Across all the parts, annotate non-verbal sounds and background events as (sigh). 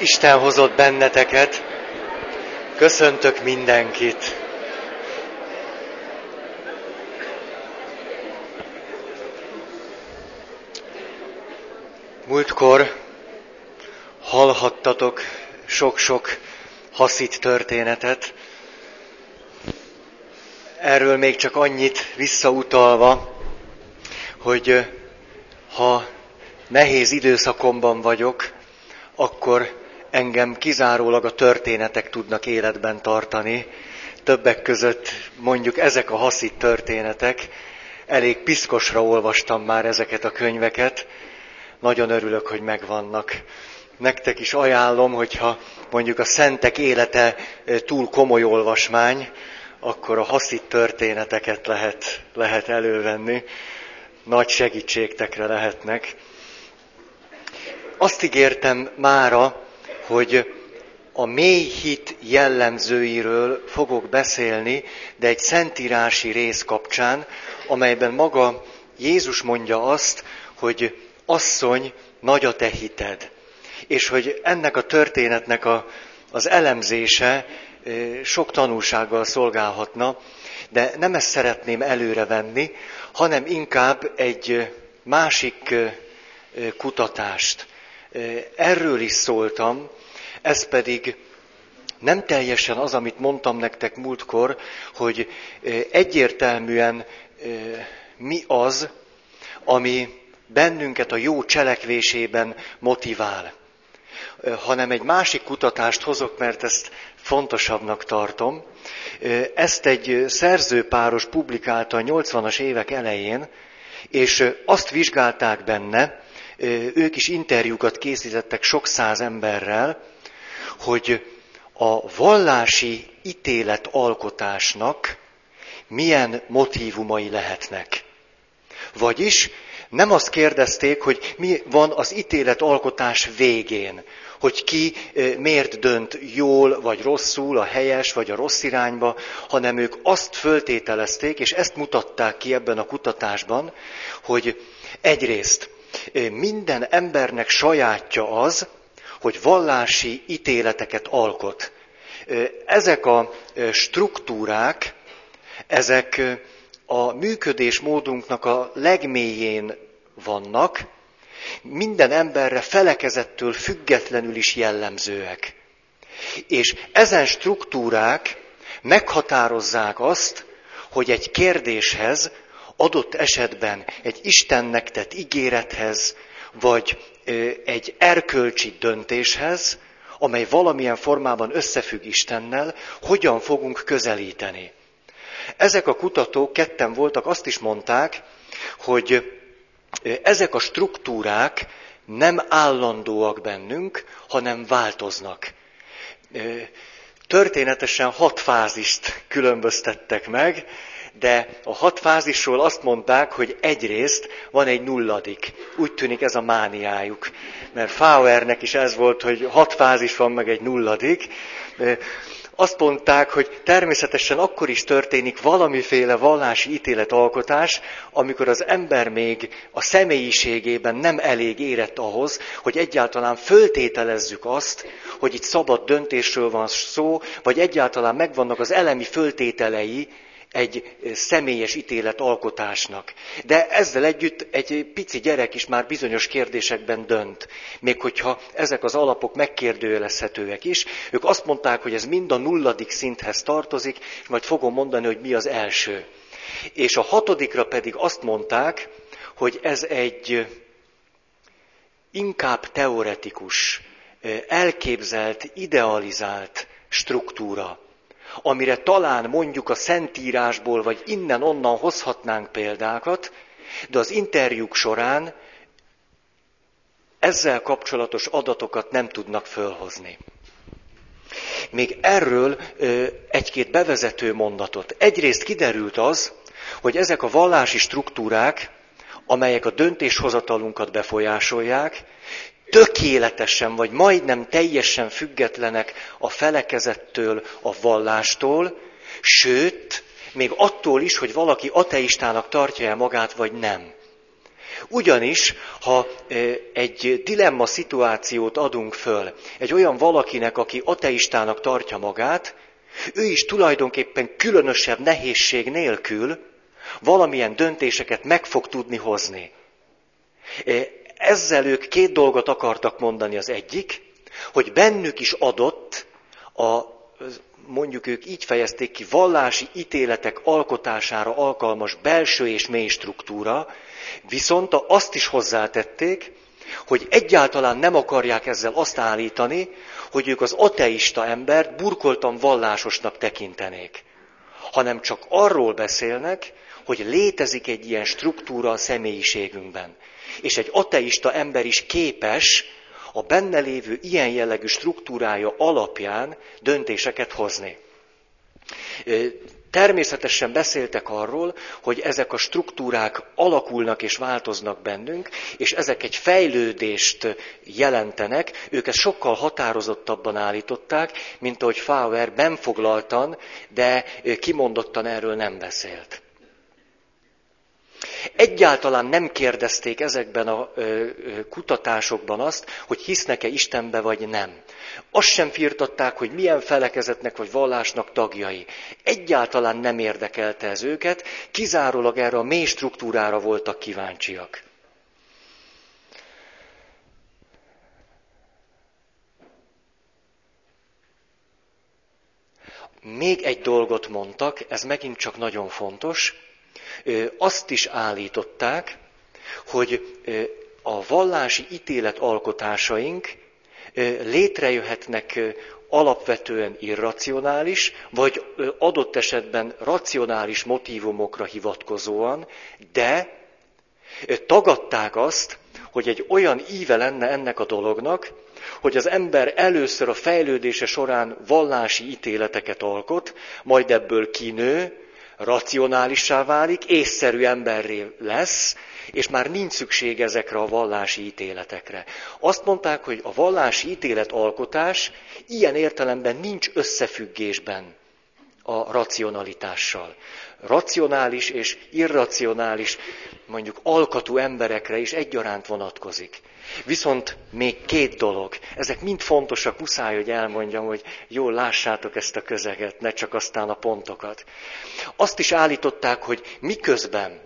Isten hozott benneteket. Köszöntök mindenkit. Múltkor hallhattatok sok-sok haszit történetet. Erről még csak annyit visszautalva, hogy ha nehéz időszakomban vagyok, akkor engem kizárólag a történetek tudnak életben tartani. Többek között mondjuk ezek a haszit történetek. Elég piszkosra olvastam már ezeket a könyveket. Nagyon örülök, hogy megvannak. Nektek is ajánlom, hogyha mondjuk a szentek élete túl komoly olvasmány, akkor a haszit történeteket lehet, lehet elővenni. Nagy segítségtekre lehetnek. Azt ígértem mára, hogy a mély hit jellemzőiről fogok beszélni, de egy szentírási rész kapcsán, amelyben maga Jézus mondja azt, hogy asszony, nagy a te hited. És hogy ennek a történetnek a, az elemzése sok tanulsággal szolgálhatna, de nem ezt szeretném előrevenni, hanem inkább egy másik kutatást. Erről is szóltam, ez pedig nem teljesen az, amit mondtam nektek múltkor, hogy egyértelműen mi az, ami bennünket a jó cselekvésében motivál, hanem egy másik kutatást hozok, mert ezt fontosabbnak tartom. Ezt egy szerzőpáros publikálta a 80-as évek elején, és azt vizsgálták benne, ők is interjúkat készítettek sok száz emberrel, hogy a vallási ítéletalkotásnak milyen motívumai lehetnek. Vagyis nem azt kérdezték, hogy mi van az ítéletalkotás végén, hogy ki miért dönt jól vagy rosszul, a helyes vagy a rossz irányba, hanem ők azt föltételezték, és ezt mutatták ki ebben a kutatásban, hogy egyrészt minden embernek sajátja az, hogy vallási ítéleteket alkot. Ezek a struktúrák, ezek a működésmódunknak a legmélyén vannak, minden emberre felekezettől függetlenül is jellemzőek. És ezen struktúrák meghatározzák azt, hogy egy kérdéshez adott esetben egy Istennek tett ígérethez, vagy egy erkölcsi döntéshez, amely valamilyen formában összefügg Istennel, hogyan fogunk közelíteni. Ezek a kutatók, ketten voltak, azt is mondták, hogy ezek a struktúrák nem állandóak bennünk, hanem változnak. Történetesen hat fázist különböztettek meg, de a hat fázisról azt mondták, hogy egyrészt van egy nulladik. Úgy tűnik ez a mániájuk. Mert Fauernek is ez volt, hogy hat fázis van, meg egy nulladik. Azt mondták, hogy természetesen akkor is történik valamiféle vallási ítéletalkotás, amikor az ember még a személyiségében nem elég érett ahhoz, hogy egyáltalán föltételezzük azt, hogy itt szabad döntésről van szó, vagy egyáltalán megvannak az elemi föltételei egy személyes ítélet alkotásnak. De ezzel együtt egy pici gyerek is már bizonyos kérdésekben dönt. Még hogyha ezek az alapok megkérdőjelezhetőek is. Ők azt mondták, hogy ez mind a nulladik szinthez tartozik, majd fogom mondani, hogy mi az első. És a hatodikra pedig azt mondták, hogy ez egy inkább teoretikus, elképzelt, idealizált struktúra amire talán mondjuk a Szentírásból vagy innen-onnan hozhatnánk példákat, de az interjúk során ezzel kapcsolatos adatokat nem tudnak fölhozni. Még erről egy-két bevezető mondatot. Egyrészt kiderült az, hogy ezek a vallási struktúrák, amelyek a döntéshozatalunkat befolyásolják, tökéletesen vagy majdnem teljesen függetlenek a felekezettől, a vallástól, sőt, még attól is, hogy valaki ateistának tartja el magát, vagy nem. Ugyanis, ha egy dilemma szituációt adunk föl egy olyan valakinek, aki ateistának tartja magát, ő is tulajdonképpen különösebb nehézség nélkül valamilyen döntéseket meg fog tudni hozni. Ezzel ők két dolgot akartak mondani. Az egyik, hogy bennük is adott a, mondjuk ők így fejezték ki, vallási ítéletek alkotására alkalmas belső és mély struktúra, viszont azt is hozzátették, hogy egyáltalán nem akarják ezzel azt állítani, hogy ők az ateista embert burkoltan vallásosnak tekintenék, hanem csak arról beszélnek, hogy létezik egy ilyen struktúra a személyiségünkben. És egy ateista ember is képes a benne lévő ilyen jellegű struktúrája alapján döntéseket hozni. Természetesen beszéltek arról, hogy ezek a struktúrák alakulnak és változnak bennünk, és ezek egy fejlődést jelentenek, ők ezt sokkal határozottabban állították, mint ahogy Fauer benfoglaltan, de kimondottan erről nem beszélt. Egyáltalán nem kérdezték ezekben a kutatásokban azt, hogy hisznek-e Istenbe vagy nem. Azt sem firtatták, hogy milyen felekezetnek vagy vallásnak tagjai. Egyáltalán nem érdekelte ez őket, kizárólag erre a mély struktúrára voltak kíváncsiak. Még egy dolgot mondtak, ez megint csak nagyon fontos, azt is állították, hogy a vallási ítélet alkotásaink létrejöhetnek alapvetően irracionális, vagy adott esetben racionális motivumokra hivatkozóan, de tagadták azt, hogy egy olyan íve lenne ennek a dolognak, hogy az ember először a fejlődése során vallási ítéleteket alkot, majd ebből kinő, racionálissá válik, észszerű emberré lesz, és már nincs szükség ezekre a vallási ítéletekre. Azt mondták, hogy a vallási ítéletalkotás ilyen értelemben nincs összefüggésben a racionalitással. Racionális és irracionális, mondjuk alkatú emberekre is egyaránt vonatkozik. Viszont még két dolog, ezek mind fontosak, muszáj, hogy elmondjam, hogy jól lássátok ezt a közeget, ne csak aztán a pontokat. Azt is állították, hogy miközben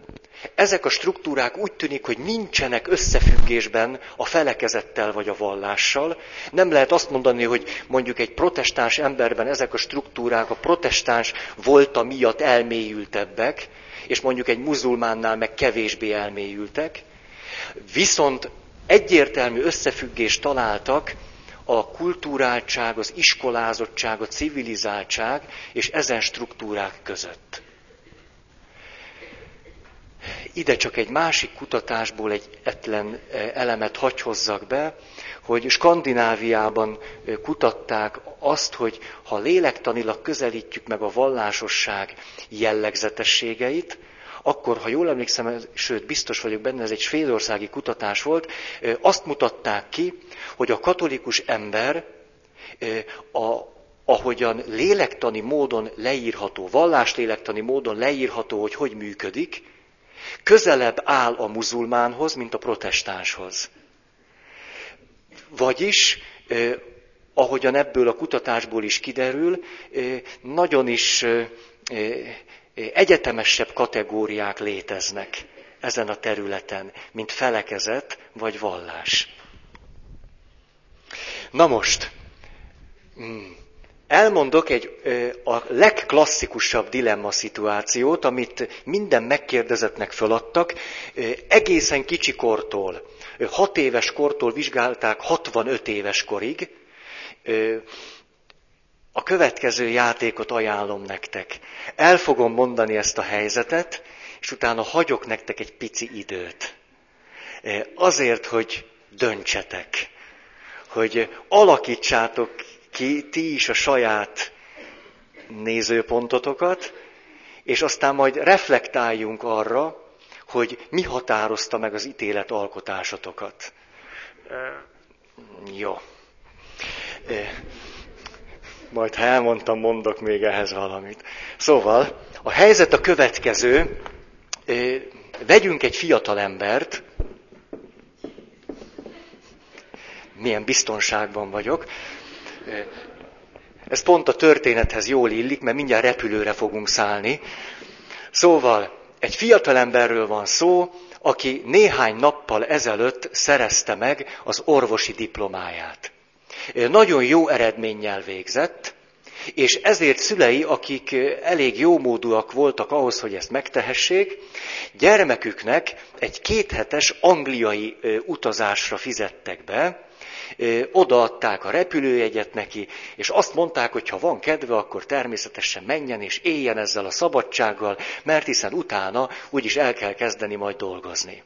ezek a struktúrák úgy tűnik, hogy nincsenek összefüggésben a felekezettel vagy a vallással. Nem lehet azt mondani, hogy mondjuk egy protestáns emberben ezek a struktúrák a protestáns volta miatt elmélyültebbek, és mondjuk egy muzulmánnál meg kevésbé elmélyültek. Viszont egyértelmű összefüggést találtak a kulturáltság, az iskolázottság, a civilizáltság és ezen struktúrák között. Ide csak egy másik kutatásból egy etlen e, elemet hagyhozzak be, hogy Skandináviában e, kutatták azt, hogy ha lélektanilag közelítjük meg a vallásosság jellegzetességeit, akkor, ha jól emlékszem, sőt, biztos vagyok benne, ez egy svédországi kutatás volt, e, azt mutatták ki, hogy a katolikus ember, a, ahogyan lélektani módon leírható, valláslélektani módon leírható, hogy hogy működik, közelebb áll a muzulmánhoz, mint a protestánshoz. Vagyis, eh, ahogyan ebből a kutatásból is kiderül, eh, nagyon is eh, egyetemesebb kategóriák léteznek ezen a területen, mint felekezet vagy vallás. Na most, hmm. Elmondok egy a legklasszikusabb dilemma szituációt, amit minden megkérdezetnek föladtak, egészen kicsi kortól, 6 éves kortól vizsgálták 65 éves korig. A következő játékot ajánlom nektek. El fogom mondani ezt a helyzetet, és utána hagyok nektek egy pici időt. Azért, hogy döntsetek, hogy alakítsátok ki ti is a saját nézőpontotokat, és aztán majd reflektáljunk arra, hogy mi határozta meg az ítélet alkotásatokat. Jó. Majd ha elmondtam, mondok még ehhez valamit. Szóval, a helyzet a következő. Vegyünk egy fiatal embert, milyen biztonságban vagyok. Ez pont a történethez jól illik, mert mindjárt repülőre fogunk szállni. Szóval, egy fiatalemberről van szó, aki néhány nappal ezelőtt szerezte meg az orvosi diplomáját. Nagyon jó eredménnyel végzett, és ezért szülei, akik elég jómódúak voltak ahhoz, hogy ezt megtehessék, gyermeküknek egy kéthetes angliai utazásra fizettek be, odaadták a repülőjegyet neki, és azt mondták, hogy ha van kedve, akkor természetesen menjen és éljen ezzel a szabadsággal, mert hiszen utána úgyis el kell kezdeni majd dolgozni.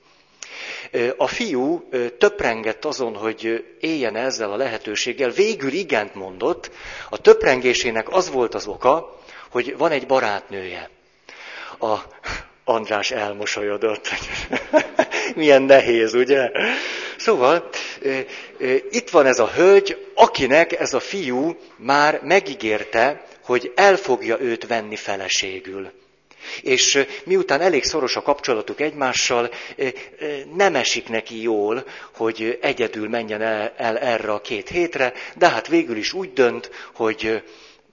A fiú töprengett azon, hogy éljen ezzel a lehetőséggel, végül igent mondott. A töprengésének az volt az oka, hogy van egy barátnője. A András elmosolyodott. (laughs) Milyen nehéz, ugye? Szóval itt van ez a hölgy, akinek ez a fiú már megígérte, hogy el fogja őt venni feleségül. És miután elég szoros a kapcsolatuk egymással, nem esik neki jól, hogy egyedül menjen el, erre a két hétre, de hát végül is úgy dönt, hogy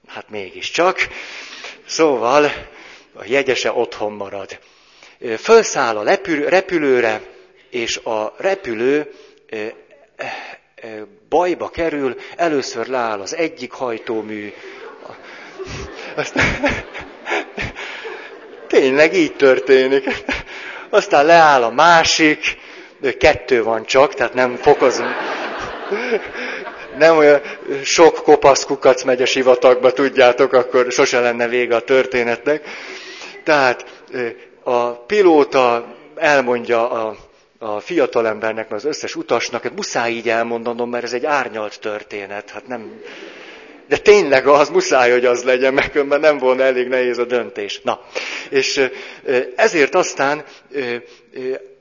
hát mégiscsak. Szóval a jegyese otthon marad. Fölszáll a repülőre, és a repülő bajba kerül, először leáll az egyik hajtómű, (laughs) Tényleg így történik. Aztán leáll a másik, kettő van csak, tehát nem fokozunk. Nem olyan sok kopasz kukac megy a sivatagba, tudjátok, akkor sose lenne vége a történetnek. Tehát a pilóta elmondja a, a fiatalembernek, az összes utasnak, hogy muszáj így elmondanom, mert ez egy árnyalt történet. Hát nem, de tényleg az muszáj, hogy az legyen, mert nem volna elég nehéz a döntés. Na, és ezért aztán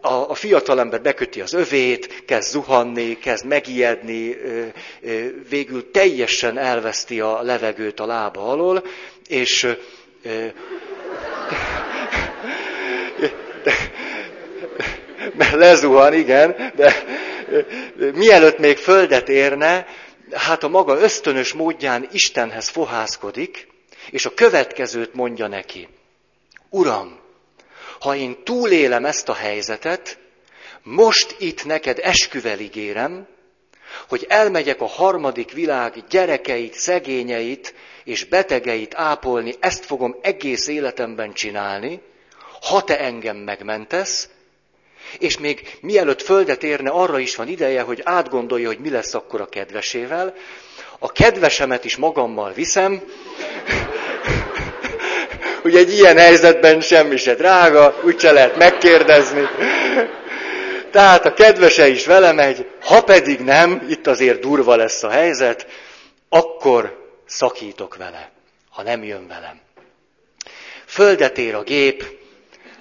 a, a fiatalember beköti az övét, kezd zuhanni, kezd megijedni, végül teljesen elveszti a levegőt a lába alól, és lezuhan, igen, de mielőtt még földet érne, hát a maga ösztönös módján Istenhez fohászkodik, és a következőt mondja neki. Uram, ha én túlélem ezt a helyzetet, most itt neked esküvel ígérem, hogy elmegyek a harmadik világ gyerekeit, szegényeit és betegeit ápolni, ezt fogom egész életemben csinálni, ha te engem megmentesz, és még mielőtt földet érne, arra is van ideje, hogy átgondolja, hogy mi lesz akkor a kedvesével. A kedvesemet is magammal viszem. (laughs) Ugye egy ilyen helyzetben semmi se drága, úgyse lehet megkérdezni. Tehát a kedvese is vele megy, ha pedig nem, itt azért durva lesz a helyzet, akkor szakítok vele, ha nem jön velem. Földet ér a gép,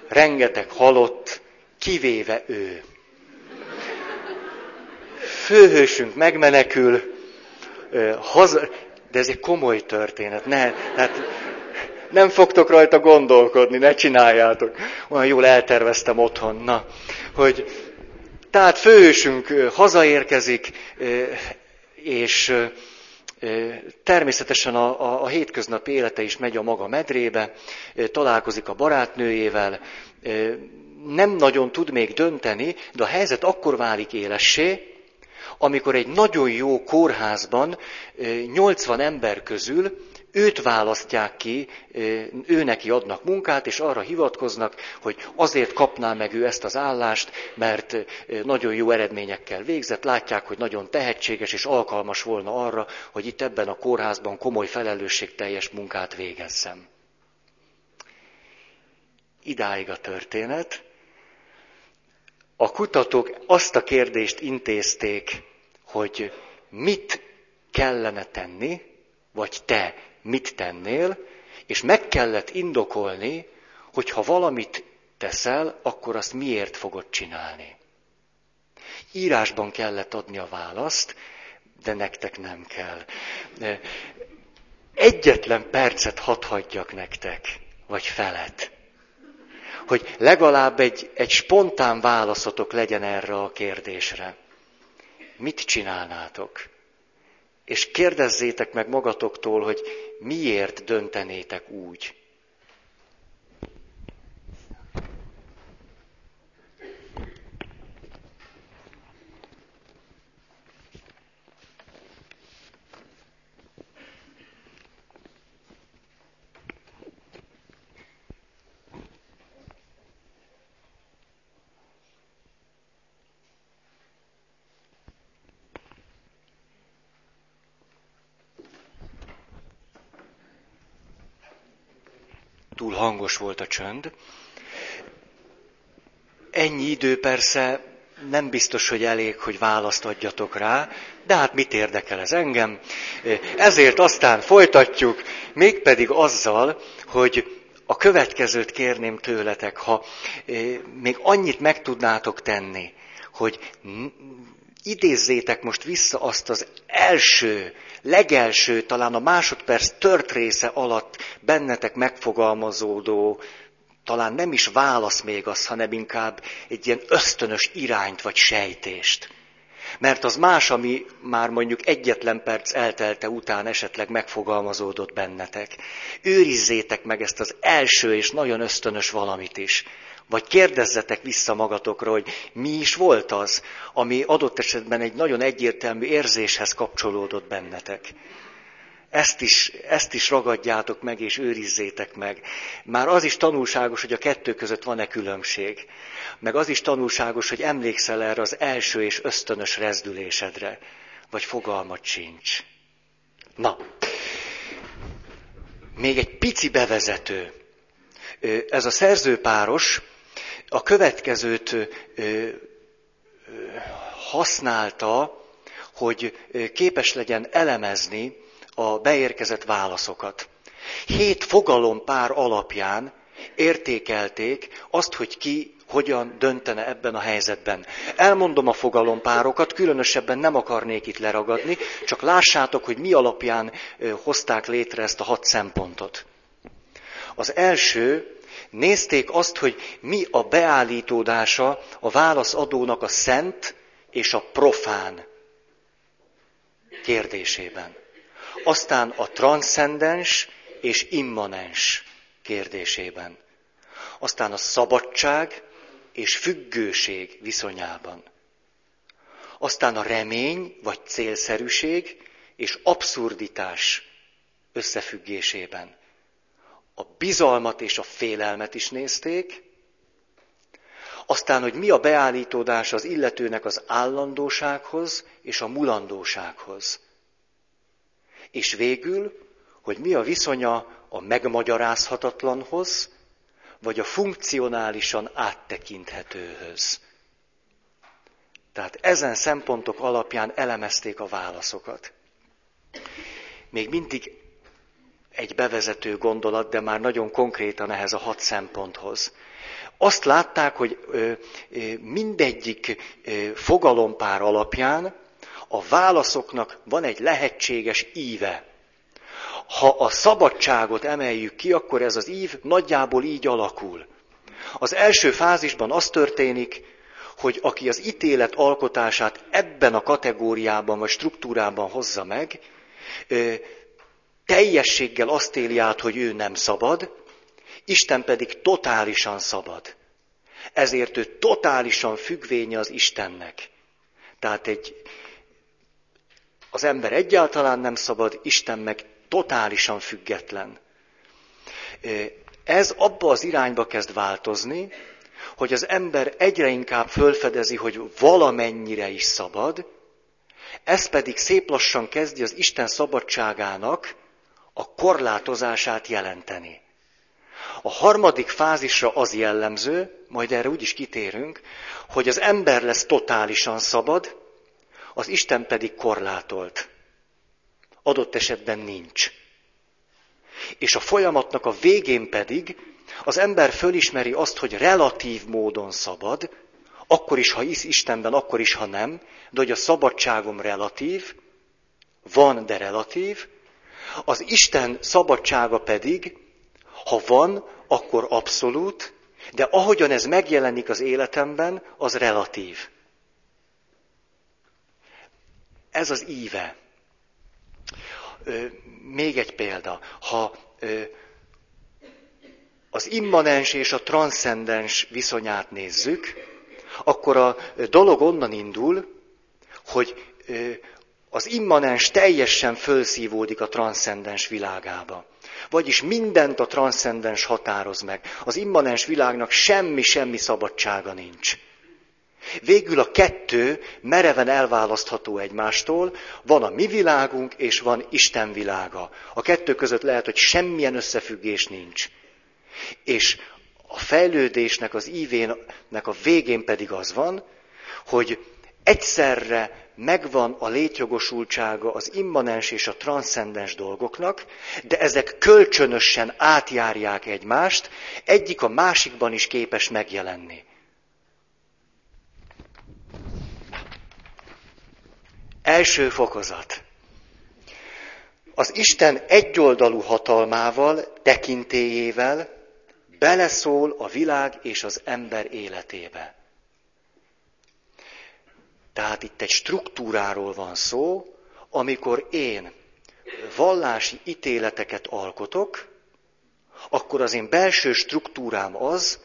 rengeteg halott, kivéve ő. Főhősünk megmenekül, haza, de ez egy komoly történet, ne, hát nem fogtok rajta gondolkodni, ne csináljátok. Olyan jól elterveztem otthon, na, hogy tehát főhősünk hazaérkezik, és természetesen a, a, a hétköznapi élete is megy a maga medrébe, találkozik a barátnőjével, nem nagyon tud még dönteni, de a helyzet akkor válik élessé, amikor egy nagyon jó kórházban 80 ember közül őt választják ki, ő neki adnak munkát, és arra hivatkoznak, hogy azért kapná meg ő ezt az állást, mert nagyon jó eredményekkel végzett, látják, hogy nagyon tehetséges és alkalmas volna arra, hogy itt ebben a kórházban komoly felelősségteljes munkát végezzem. Idáig a történet. A kutatók azt a kérdést intézték, hogy mit kellene tenni, vagy te mit tennél, és meg kellett indokolni, hogy ha valamit teszel, akkor azt miért fogod csinálni. Írásban kellett adni a választ, de nektek nem kell. Egyetlen percet hadd hagyjak nektek, vagy felet hogy legalább egy, egy spontán válaszotok legyen erre a kérdésre. mit csinálnátok? És kérdezzétek meg magatoktól, hogy miért döntenétek úgy. túl hangos volt a csönd. Ennyi idő persze nem biztos, hogy elég, hogy választ adjatok rá, de hát mit érdekel ez engem. Ezért aztán folytatjuk, mégpedig azzal, hogy a következőt kérném tőletek, ha még annyit meg tudnátok tenni, hogy idézzétek most vissza azt az első, legelső, talán a másodperc tört része alatt bennetek megfogalmazódó, talán nem is válasz még az, hanem inkább egy ilyen ösztönös irányt vagy sejtést. Mert az más, ami már mondjuk egyetlen perc eltelte után esetleg megfogalmazódott bennetek. Őrizzétek meg ezt az első és nagyon ösztönös valamit is. Vagy kérdezzetek vissza magatokra, hogy mi is volt az, ami adott esetben egy nagyon egyértelmű érzéshez kapcsolódott bennetek. Ezt is, ezt is ragadjátok meg és őrizzétek meg. Már az is tanulságos, hogy a kettő között van-e különbség. Meg az is tanulságos, hogy emlékszel erre az első és ösztönös rezdülésedre. Vagy fogalmat sincs. Na, még egy pici bevezető. Ez a szerzőpáros a következőt használta, hogy képes legyen elemezni a beérkezett válaszokat. Hét fogalompár alapján értékelték azt, hogy ki hogyan döntene ebben a helyzetben. Elmondom a fogalompárokat, különösebben nem akarnék itt leragadni, csak lássátok, hogy mi alapján hozták létre ezt a hat szempontot. Az első Nézték azt, hogy mi a beállítódása a válaszadónak a szent és a profán kérdésében. Aztán a transzcendens és immanens kérdésében. Aztán a szabadság és függőség viszonyában. Aztán a remény vagy célszerűség és abszurditás összefüggésében a bizalmat és a félelmet is nézték, aztán, hogy mi a beállítódás az illetőnek az állandósághoz és a mulandósághoz. És végül, hogy mi a viszonya a megmagyarázhatatlanhoz, vagy a funkcionálisan áttekinthetőhöz. Tehát ezen szempontok alapján elemezték a válaszokat. Még mindig egy bevezető gondolat, de már nagyon konkrétan ehhez a hat szemponthoz. Azt látták, hogy mindegyik fogalompár alapján a válaszoknak van egy lehetséges íve. Ha a szabadságot emeljük ki, akkor ez az ív nagyjából így alakul. Az első fázisban az történik, hogy aki az ítélet alkotását ebben a kategóriában vagy struktúrában hozza meg, teljességgel azt éli át, hogy ő nem szabad, Isten pedig totálisan szabad. Ezért ő totálisan függvénye az Istennek. Tehát egy, az ember egyáltalán nem szabad, Isten meg totálisan független. Ez abba az irányba kezd változni, hogy az ember egyre inkább fölfedezi, hogy valamennyire is szabad, ez pedig szép lassan kezdi az Isten szabadságának a korlátozását jelenteni. A harmadik fázisra az jellemző, majd erre úgy is kitérünk, hogy az ember lesz totálisan szabad, az Isten pedig korlátolt. Adott esetben nincs. És a folyamatnak a végén pedig az ember fölismeri azt, hogy relatív módon szabad, akkor is, ha hisz Istenben, akkor is, ha nem, de hogy a szabadságom relatív, van, de relatív, az Isten szabadsága pedig, ha van, akkor abszolút, de ahogyan ez megjelenik az életemben, az relatív. ez az íve. Még egy példa. Ha az immanens és a transzcendens viszonyát nézzük, akkor a dolog onnan indul, hogy az immanens teljesen fölszívódik a transzcendens világába. Vagyis mindent a transzcendens határoz meg. Az immanens világnak semmi-semmi szabadsága nincs. Végül a kettő mereven elválasztható egymástól, van a mi világunk és van Isten világa. A kettő között lehet, hogy semmilyen összefüggés nincs. És a fejlődésnek, az ívének a végén pedig az van, hogy egyszerre megvan a létjogosultsága az immanens és a transzcendens dolgoknak, de ezek kölcsönösen átjárják egymást, egyik a másikban is képes megjelenni. Első fokozat. Az Isten egyoldalú hatalmával, tekintélyével beleszól a világ és az ember életébe. Tehát itt egy struktúráról van szó, amikor én vallási ítéleteket alkotok, akkor az én belső struktúrám az,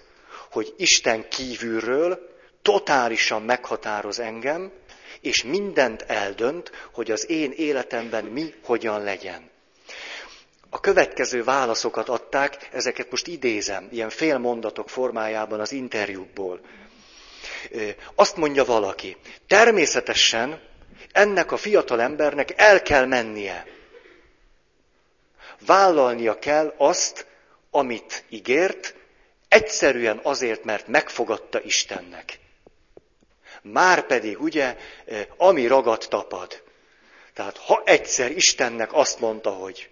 hogy Isten kívülről totálisan meghatároz engem, és mindent eldönt, hogy az én életemben mi hogyan legyen. A következő válaszokat adták, ezeket most idézem, ilyen félmondatok formájában az interjúkból. Azt mondja valaki, természetesen ennek a fiatal embernek el kell mennie. Vállalnia kell azt, amit ígért, egyszerűen azért, mert megfogadta Istennek. Már pedig, ugye, ami ragad tapad. Tehát ha egyszer Istennek azt mondta, hogy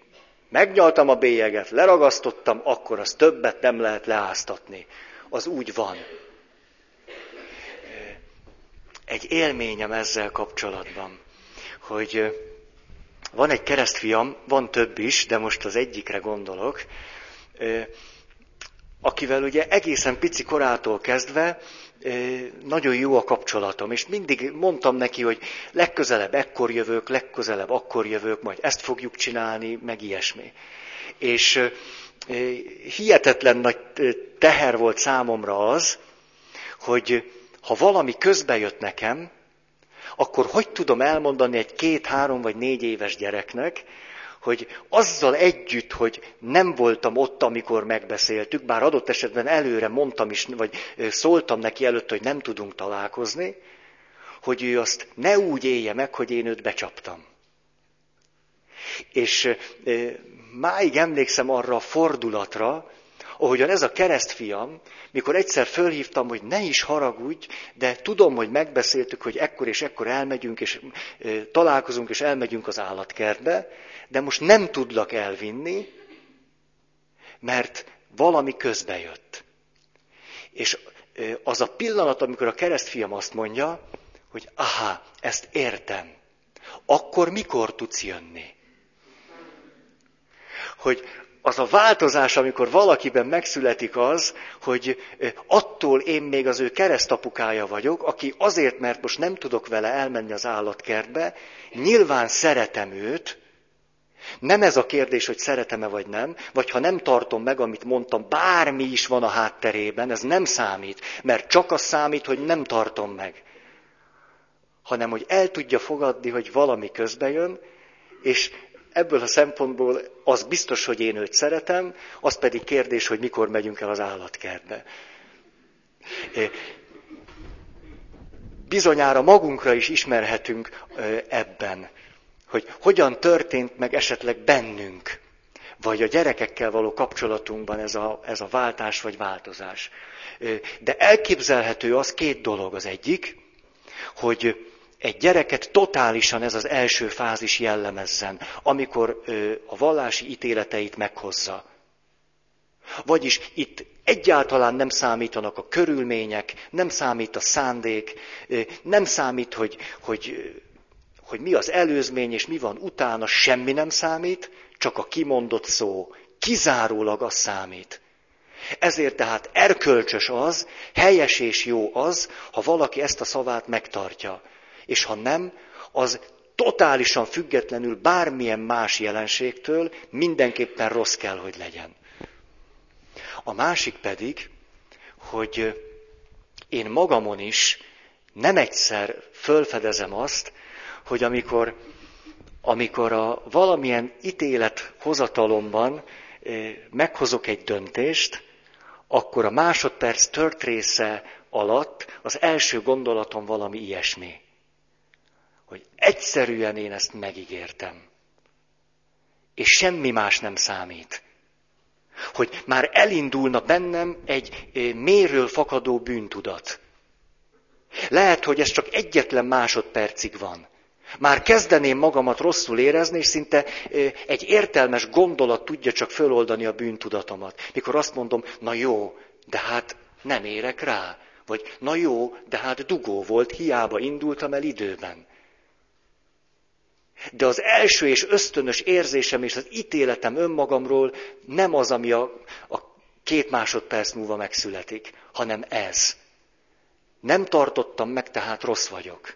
megnyaltam a bélyeget, leragasztottam, akkor az többet nem lehet leáztatni. Az úgy van egy élményem ezzel kapcsolatban, hogy van egy keresztfiam, van több is, de most az egyikre gondolok, akivel ugye egészen pici korától kezdve nagyon jó a kapcsolatom, és mindig mondtam neki, hogy legközelebb ekkor jövök, legközelebb akkor jövök, majd ezt fogjuk csinálni, meg ilyesmi. És hihetetlen nagy teher volt számomra az, hogy ha valami közbe jött nekem, akkor hogy tudom elmondani egy két, három vagy négy éves gyereknek, hogy azzal együtt, hogy nem voltam ott, amikor megbeszéltük, bár adott esetben előre mondtam is, vagy szóltam neki előtt, hogy nem tudunk találkozni, hogy ő azt ne úgy élje meg, hogy én őt becsaptam. És máig emlékszem arra a fordulatra, ahogyan ez a keresztfiam, mikor egyszer fölhívtam, hogy ne is haragudj, de tudom, hogy megbeszéltük, hogy ekkor és ekkor elmegyünk, és találkozunk, és elmegyünk az állatkertbe, de most nem tudlak elvinni, mert valami közbe jött. És az a pillanat, amikor a keresztfiam azt mondja, hogy aha, ezt értem, akkor mikor tudsz jönni? Hogy az a változás, amikor valakiben megszületik az, hogy attól én még az ő keresztapukája vagyok, aki azért, mert most nem tudok vele elmenni az állatkertbe, nyilván szeretem őt, nem ez a kérdés, hogy szeretem-e vagy nem, vagy ha nem tartom meg, amit mondtam, bármi is van a hátterében, ez nem számít, mert csak az számít, hogy nem tartom meg. Hanem, hogy el tudja fogadni, hogy valami közbe jön, és ebből a szempontból az biztos, hogy én őt szeretem, az pedig kérdés, hogy mikor megyünk el az állatkertbe. Bizonyára magunkra is ismerhetünk ebben, hogy hogyan történt meg esetleg bennünk, vagy a gyerekekkel való kapcsolatunkban ez a, ez a váltás vagy változás. De elképzelhető az két dolog. Az egyik, hogy egy gyereket totálisan ez az első fázis jellemezzen, amikor a vallási ítéleteit meghozza. Vagyis itt egyáltalán nem számítanak a körülmények, nem számít a szándék, nem számít, hogy, hogy, hogy mi az előzmény és mi van utána, semmi nem számít, csak a kimondott szó. Kizárólag az számít. Ezért tehát erkölcsös az, helyes és jó az, ha valaki ezt a szavát megtartja és ha nem, az totálisan függetlenül bármilyen más jelenségtől mindenképpen rossz kell, hogy legyen. A másik pedig, hogy én magamon is nem egyszer fölfedezem azt, hogy amikor, amikor a valamilyen ítélet hozatalomban eh, meghozok egy döntést, akkor a másodperc tört része alatt az első gondolatom valami ilyesmi. Hogy egyszerűen én ezt megígértem. És semmi más nem számít. Hogy már elindulna bennem egy méről fakadó bűntudat. Lehet, hogy ez csak egyetlen másodpercig van. Már kezdeném magamat rosszul érezni, és szinte egy értelmes gondolat tudja csak föloldani a bűntudatomat. Mikor azt mondom, na jó, de hát nem érek rá. Vagy na jó, de hát dugó volt, hiába indultam el időben. De az első és ösztönös érzésem és az ítéletem önmagamról nem az, ami a, a két másodperc múlva megszületik, hanem ez. Nem tartottam meg, tehát rossz vagyok.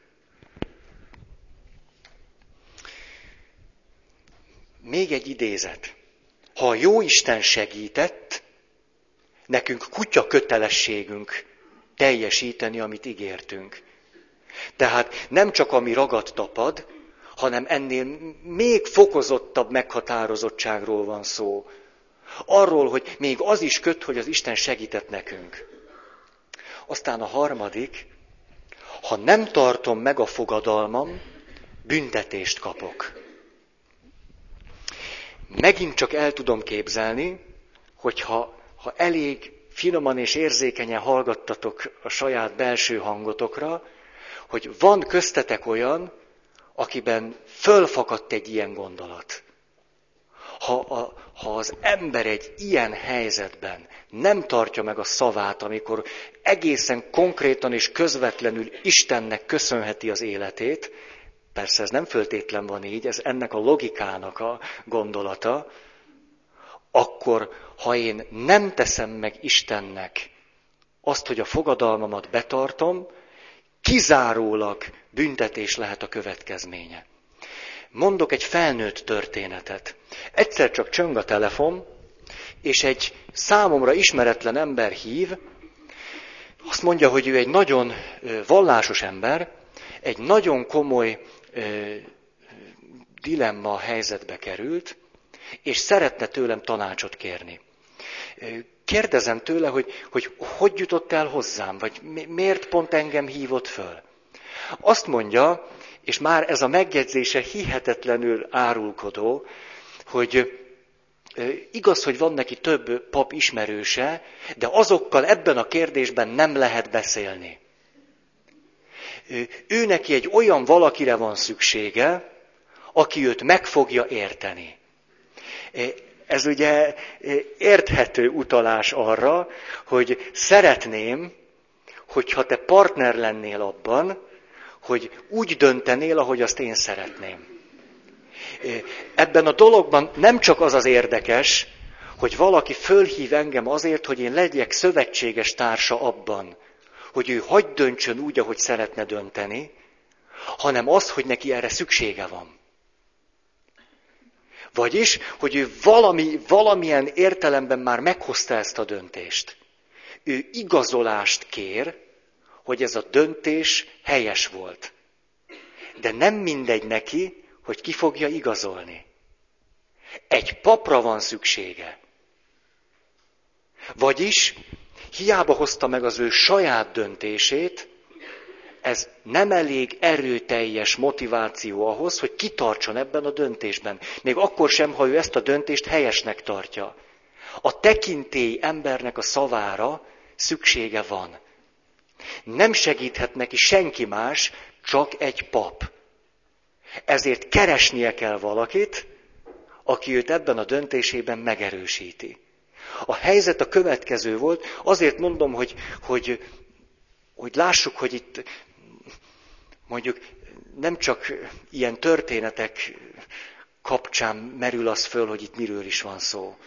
Még egy idézet. Ha a jó Isten segített, nekünk kutya kötelességünk teljesíteni, amit ígértünk. Tehát nem csak ami ragad tapad, hanem ennél még fokozottabb meghatározottságról van szó. Arról, hogy még az is köt, hogy az Isten segített nekünk. Aztán a harmadik, ha nem tartom meg a fogadalmam, büntetést kapok. Megint csak el tudom képzelni, hogyha ha elég finoman és érzékenyen hallgattatok a saját belső hangotokra, hogy van köztetek olyan, akiben fölfakadt egy ilyen gondolat. Ha, a, ha az ember egy ilyen helyzetben nem tartja meg a szavát, amikor egészen konkrétan és közvetlenül Istennek köszönheti az életét, persze ez nem föltétlen van így, ez ennek a logikának a gondolata, akkor ha én nem teszem meg Istennek azt, hogy a fogadalmamat betartom, kizárólag büntetés lehet a következménye. Mondok egy felnőtt történetet. Egyszer csak csöng a telefon, és egy számomra ismeretlen ember hív, azt mondja, hogy ő egy nagyon vallásos ember, egy nagyon komoly dilemma helyzetbe került, és szeretne tőlem tanácsot kérni. Kérdezem tőle, hogy, hogy hogy jutott el hozzám, vagy miért pont engem hívott föl. Azt mondja, és már ez a megjegyzése hihetetlenül árulkodó, hogy igaz, hogy van neki több pap ismerőse, de azokkal ebben a kérdésben nem lehet beszélni. Ő neki egy olyan valakire van szüksége, aki őt meg fogja érteni. Ez ugye érthető utalás arra, hogy szeretném, hogyha te partner lennél abban, hogy úgy döntenél, ahogy azt én szeretném. Ebben a dologban nem csak az az érdekes, hogy valaki fölhív engem azért, hogy én legyek szövetséges társa abban, hogy ő hagyd döntsön úgy, ahogy szeretne dönteni, hanem az, hogy neki erre szüksége van. Vagyis, hogy ő valami, valamilyen értelemben már meghozta ezt a döntést. Ő igazolást kér, hogy ez a döntés helyes volt. De nem mindegy neki, hogy ki fogja igazolni. Egy papra van szüksége. Vagyis hiába hozta meg az ő saját döntését, ez nem elég erőteljes motiváció ahhoz, hogy kitartson ebben a döntésben. Még akkor sem, ha ő ezt a döntést helyesnek tartja. A tekintély embernek a szavára szüksége van. Nem segíthet neki senki más, csak egy pap. Ezért keresnie kell valakit, aki őt ebben a döntésében megerősíti. A helyzet a következő volt, azért mondom, hogy, hogy, hogy lássuk, hogy itt mondjuk nem csak ilyen történetek kapcsán merül az föl, hogy itt miről is van szó.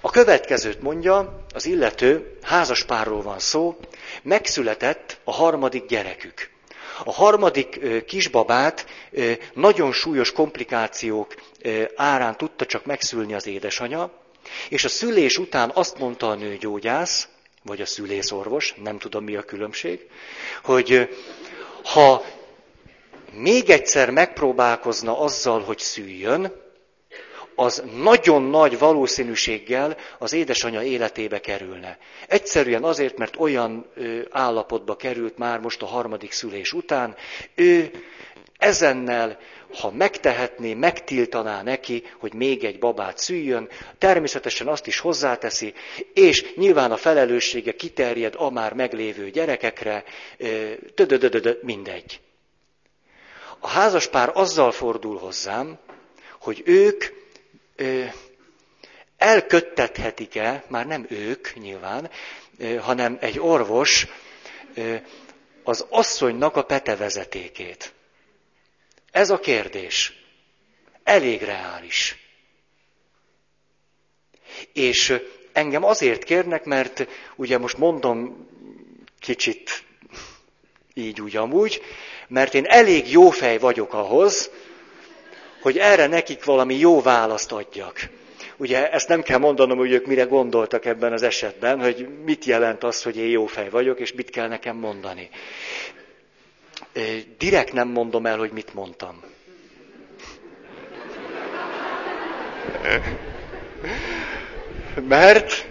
A következőt mondja, az illető házaspárról van szó, megszületett a harmadik gyerekük. A harmadik kisbabát nagyon súlyos komplikációk árán tudta csak megszülni az édesanya, és a szülés után azt mondta a nőgyógyász, vagy a szülészorvos, nem tudom mi a különbség, hogy ha még egyszer megpróbálkozna azzal, hogy szüljön, az nagyon nagy valószínűséggel az édesanyja életébe kerülne. Egyszerűen azért, mert olyan állapotba került már most a harmadik szülés után, ő ezennel, ha megtehetné, megtiltaná neki, hogy még egy babát szüljön, természetesen azt is hozzáteszi, és nyilván a felelőssége kiterjed a már meglévő gyerekekre, mindegy. A házaspár azzal fordul hozzám, hogy ők elköttethetik-e, már nem ők nyilván, hanem egy orvos az asszonynak a petevezetékét. Ez a kérdés. Elég reális. És engem azért kérnek, mert ugye most mondom kicsit így úgy amúgy, mert én elég jó fej vagyok ahhoz, hogy erre nekik valami jó választ adjak. Ugye ezt nem kell mondanom, hogy ők mire gondoltak ebben az esetben, hogy mit jelent az, hogy én jó fej vagyok, és mit kell nekem mondani. Direkt nem mondom el, hogy mit mondtam. Mert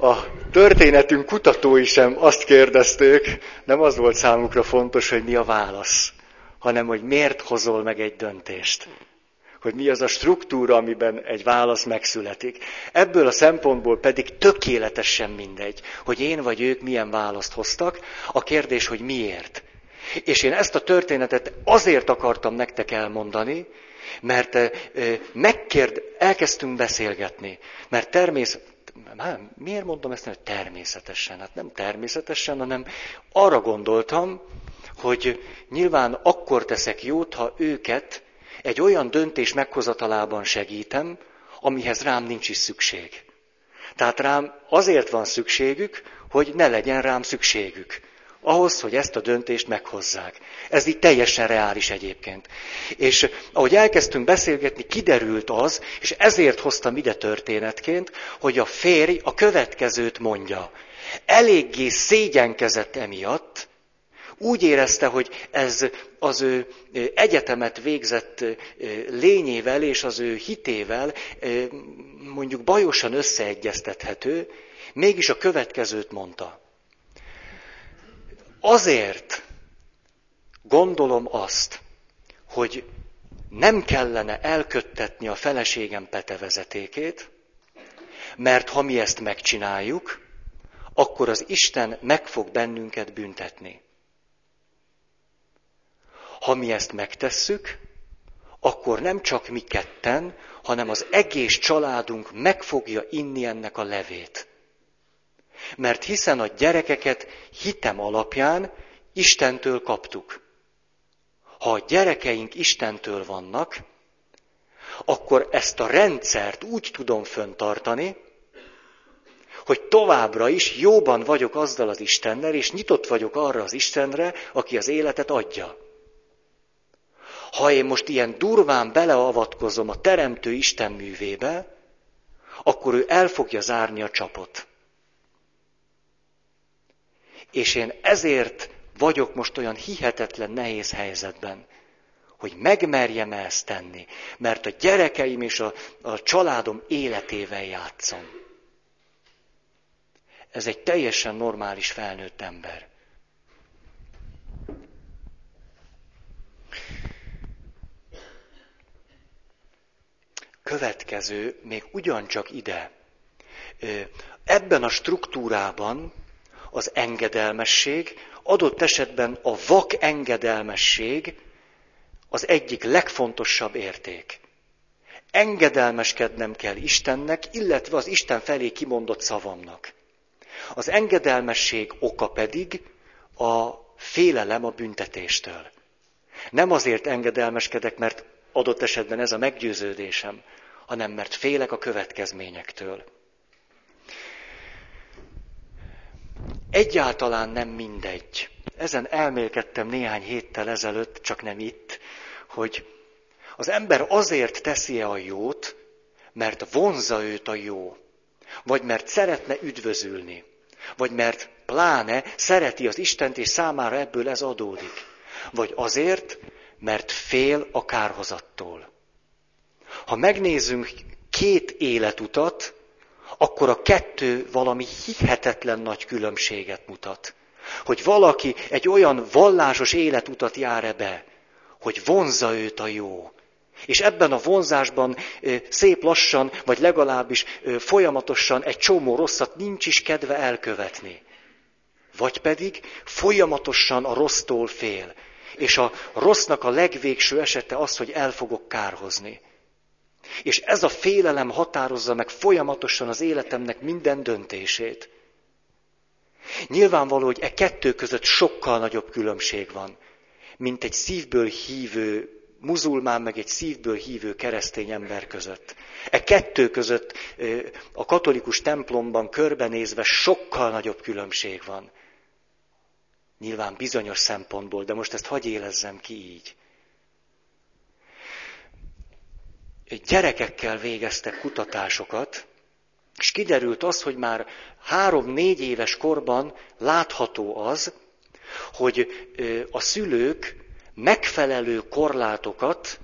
a történetünk kutatói sem azt kérdezték, nem az volt számukra fontos, hogy mi a válasz hanem hogy miért hozol meg egy döntést. Hogy mi az a struktúra, amiben egy válasz megszületik. Ebből a szempontból pedig tökéletesen mindegy, hogy én vagy ők milyen választ hoztak. A kérdés, hogy miért. És én ezt a történetet azért akartam nektek elmondani, mert megkérd, elkezdtünk beszélgetni. Mert természet, hát, miért mondom ezt, hogy természetesen? Hát nem természetesen, hanem arra gondoltam, hogy nyilván akkor teszek jót, ha őket egy olyan döntés meghozatalában segítem, amihez rám nincs is szükség. Tehát rám azért van szükségük, hogy ne legyen rám szükségük. Ahhoz, hogy ezt a döntést meghozzák. Ez így teljesen reális egyébként. És ahogy elkezdtünk beszélgetni, kiderült az, és ezért hoztam ide történetként, hogy a férj a következőt mondja. Eléggé szégyenkezett emiatt, úgy érezte, hogy ez az ő egyetemet végzett lényével és az ő hitével mondjuk bajosan összeegyeztethető, mégis a következőt mondta. Azért gondolom azt, hogy nem kellene elköttetni a feleségem petevezetékét, mert ha mi ezt megcsináljuk, akkor az Isten meg fog bennünket büntetni. Ha mi ezt megtesszük, akkor nem csak mi ketten, hanem az egész családunk meg fogja inni ennek a levét. Mert hiszen a gyerekeket hitem alapján Istentől kaptuk. Ha a gyerekeink Istentől vannak, akkor ezt a rendszert úgy tudom föntartani, hogy továbbra is jóban vagyok azzal az Istennel, és nyitott vagyok arra az Istenre, aki az életet adja. Ha én most ilyen durván beleavatkozom a Teremtő Isten művébe, akkor ő el fogja zárni a csapot. És én ezért vagyok most olyan hihetetlen nehéz helyzetben, hogy megmerjem -e ezt tenni, mert a gyerekeim és a, a családom életével játszom. Ez egy teljesen normális felnőtt ember. Következő még ugyancsak ide. Ebben a struktúrában az engedelmesség, adott esetben a vak engedelmesség az egyik legfontosabb érték. Engedelmeskednem kell Istennek, illetve az Isten felé kimondott szavamnak. Az engedelmesség oka pedig a félelem a büntetéstől. Nem azért engedelmeskedek, mert adott esetben ez a meggyőződésem, hanem mert félek a következményektől. Egyáltalán nem mindegy ezen elmélkedtem néhány héttel ezelőtt, csak nem itt, hogy az ember azért teszi-e a jót, mert vonza őt a jó, vagy mert szeretne üdvözülni, vagy mert pláne szereti az Istent, és számára ebből ez adódik, vagy azért, mert fél a kárhozattól. Ha megnézzünk két életutat, akkor a kettő valami hihetetlen nagy különbséget mutat. Hogy valaki egy olyan vallásos életutat jár-e be, hogy vonza őt a jó. És ebben a vonzásban szép lassan, vagy legalábbis folyamatosan egy csomó rosszat nincs is kedve elkövetni. Vagy pedig folyamatosan a rossztól fél. És a rossznak a legvégső esete az, hogy el fogok kárhozni. És ez a félelem határozza meg folyamatosan az életemnek minden döntését. Nyilvánvaló, hogy e kettő között sokkal nagyobb különbség van, mint egy szívből hívő muzulmán, meg egy szívből hívő keresztény ember között. E kettő között a katolikus templomban körbenézve sokkal nagyobb különbség van. Nyilván bizonyos szempontból, de most ezt hagy élezzem ki így. Gyerekekkel végeztek kutatásokat, és kiderült az, hogy már három-négy éves korban látható az, hogy a szülők megfelelő korlátokat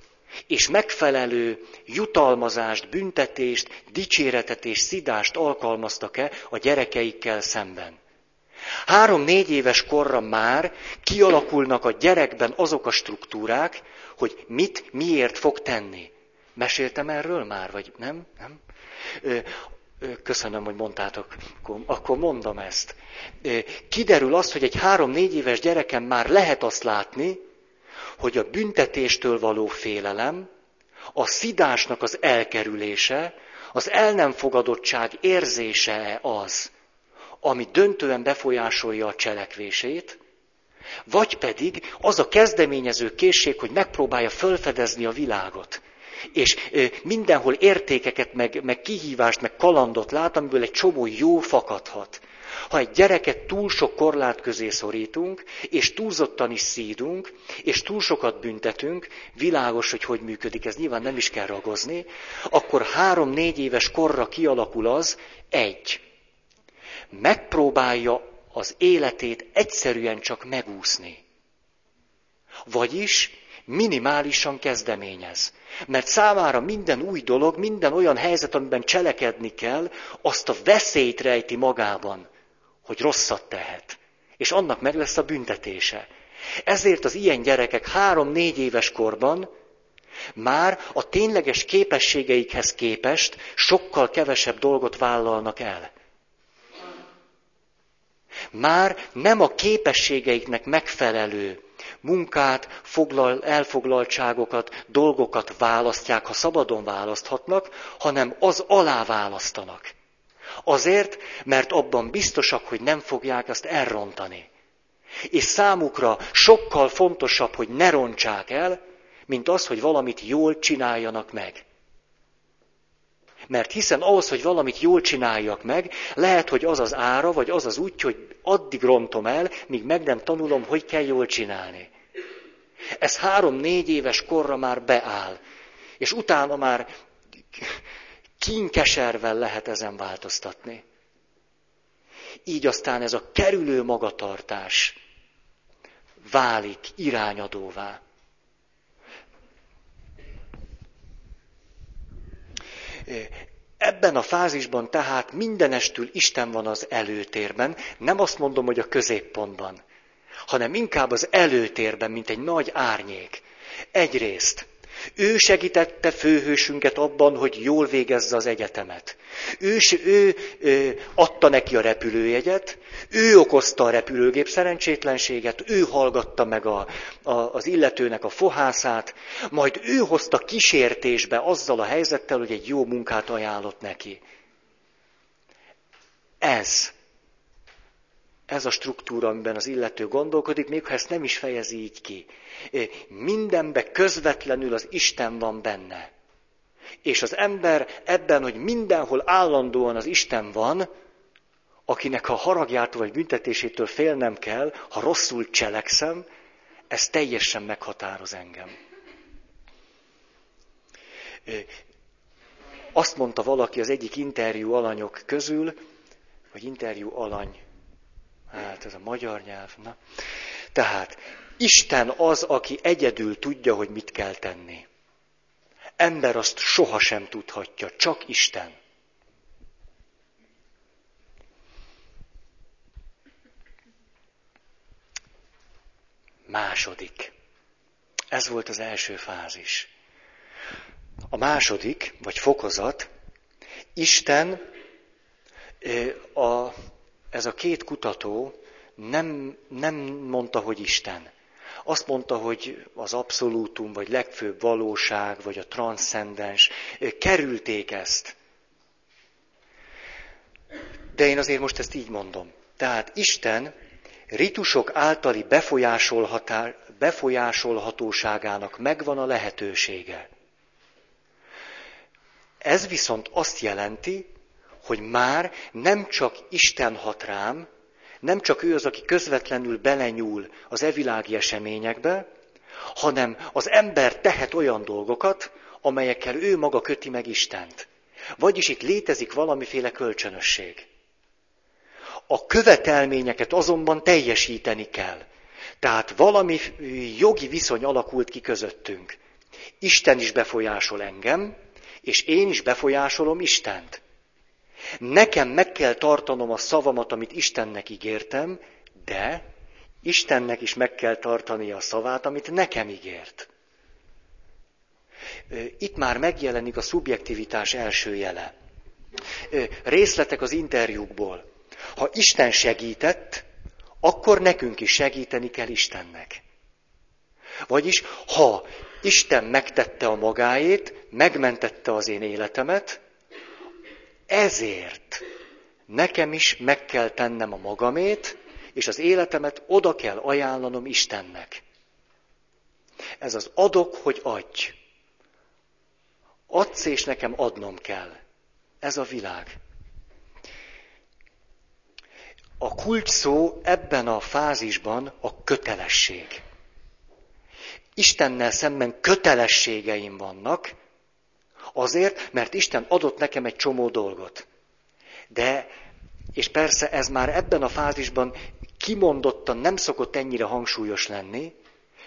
és megfelelő jutalmazást, büntetést, dicséretet és szidást alkalmaztak-e a gyerekeikkel szemben. Három-négy éves korra már kialakulnak a gyerekben azok a struktúrák, hogy mit, miért fog tenni. Meséltem erről már, vagy nem? nem? Köszönöm, hogy mondtátok, akkor mondom ezt. Kiderül az, hogy egy három-négy éves gyereken már lehet azt látni, hogy a büntetéstől való félelem, a szidásnak az elkerülése, az el nem fogadottság érzése az, ami döntően befolyásolja a cselekvését, vagy pedig az a kezdeményező készség, hogy megpróbálja fölfedezni a világot. És mindenhol értékeket, meg, meg kihívást, meg kalandot lát, amiből egy csomó jó fakadhat. Ha egy gyereket túl sok korlát közé szorítunk, és túlzottan is szídunk, és túl sokat büntetünk, világos, hogy hogy működik, ez nyilván nem is kell ragozni, akkor három-négy éves korra kialakul az, egy, megpróbálja az életét egyszerűen csak megúszni. Vagyis minimálisan kezdeményez. Mert számára minden új dolog, minden olyan helyzet, amiben cselekedni kell, azt a veszélyt rejti magában, hogy rosszat tehet. És annak meg lesz a büntetése. Ezért az ilyen gyerekek három-négy éves korban már a tényleges képességeikhez képest sokkal kevesebb dolgot vállalnak el. Már nem a képességeiknek megfelelő munkát, foglal, elfoglaltságokat, dolgokat választják, ha szabadon választhatnak, hanem az alá választanak. Azért, mert abban biztosak, hogy nem fogják azt elrontani. És számukra sokkal fontosabb, hogy ne rontsák el, mint az, hogy valamit jól csináljanak meg. Mert hiszen ahhoz, hogy valamit jól csináljak meg, lehet, hogy az az ára, vagy az az úgy, hogy addig rontom el, míg meg nem tanulom, hogy kell jól csinálni. Ez három-négy éves korra már beáll. És utána már kínkeservel lehet ezen változtatni. Így aztán ez a kerülő magatartás válik irányadóvá. Ebben a fázisban tehát mindenestül Isten van az előtérben, nem azt mondom, hogy a középpontban, hanem inkább az előtérben, mint egy nagy árnyék. Egyrészt ő segítette főhősünket abban, hogy jól végezze az egyetemet. Ő, ő, ő adta neki a repülőjegyet, ő okozta a repülőgép szerencsétlenséget, ő hallgatta meg a, a, az illetőnek a fohászát, majd ő hozta kísértésbe azzal a helyzettel, hogy egy jó munkát ajánlott neki. Ez ez a struktúra, amiben az illető gondolkodik, még ha ezt nem is fejezi így ki. Mindenbe közvetlenül az Isten van benne. És az ember ebben, hogy mindenhol állandóan az Isten van, akinek a haragjától vagy büntetésétől félnem kell, ha rosszul cselekszem, ez teljesen meghatároz engem. Azt mondta valaki az egyik interjú alanyok közül, vagy interjú alany, hát ez a magyar nyelv, na. Tehát Isten az, aki egyedül tudja, hogy mit kell tenni. Ember azt sohasem tudhatja, csak Isten. Második. Ez volt az első fázis. A második, vagy fokozat, Isten, a, ez a két kutató nem, nem mondta, hogy Isten. Azt mondta, hogy az abszolútum, vagy legfőbb valóság, vagy a transzcendens, kerülték ezt. De én azért most ezt így mondom. Tehát Isten ritusok általi befolyásolhatóságának megvan a lehetősége. Ez viszont azt jelenti, hogy már nem csak Isten hat rám, nem csak ő az, aki közvetlenül belenyúl az evilági eseményekbe, hanem az ember tehet olyan dolgokat, amelyekkel ő maga köti meg Istent. Vagyis itt létezik valamiféle kölcsönösség. A követelményeket azonban teljesíteni kell. Tehát valami jogi viszony alakult ki közöttünk. Isten is befolyásol engem, és én is befolyásolom Istent. Nekem meg kell tartanom a szavamat, amit Istennek ígértem, de Istennek is meg kell tartani a szavát, amit nekem ígért. Itt már megjelenik a szubjektivitás első jele. Részletek az interjúkból. Ha Isten segített, akkor nekünk is segíteni kell Istennek. Vagyis, ha Isten megtette a magáét, megmentette az én életemet, ezért nekem is meg kell tennem a magamét, és az életemet oda kell ajánlanom Istennek. Ez az adok, hogy adj. Adsz, és nekem adnom kell. Ez a világ. A kulcs szó ebben a fázisban a kötelesség. Istennel szemben kötelességeim vannak, azért, mert Isten adott nekem egy csomó dolgot. De, és persze ez már ebben a fázisban kimondottan nem szokott ennyire hangsúlyos lenni,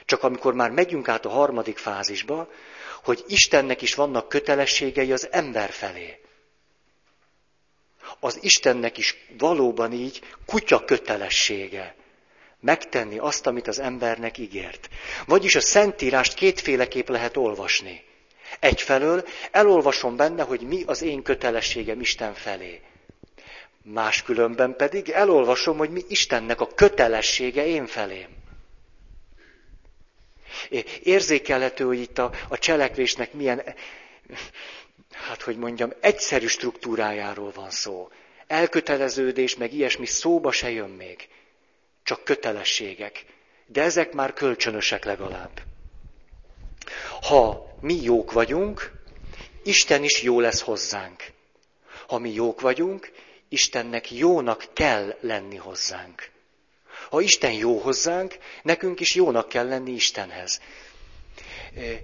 csak amikor már megyünk át a harmadik fázisba, hogy Istennek is vannak kötelességei az ember felé. Az Istennek is valóban így kutya kötelessége megtenni azt, amit az embernek ígért. Vagyis a Szentírást kétféleképp lehet olvasni. Egyfelől elolvasom benne, hogy mi az én kötelességem Isten felé. Máskülönben pedig elolvasom, hogy mi Istennek a kötelessége én felém. Érzékelhető, hogy itt a, a cselekvésnek milyen, hát hogy mondjam, egyszerű struktúrájáról van szó. Elköteleződés, meg ilyesmi szóba se jön még. Csak kötelességek. De ezek már kölcsönösek legalább. Ha mi jók vagyunk, Isten is jó lesz hozzánk. Ha mi jók vagyunk, Istennek jónak kell lenni hozzánk. Ha Isten jó hozzánk, nekünk is jónak kell lenni Istenhez. Eh,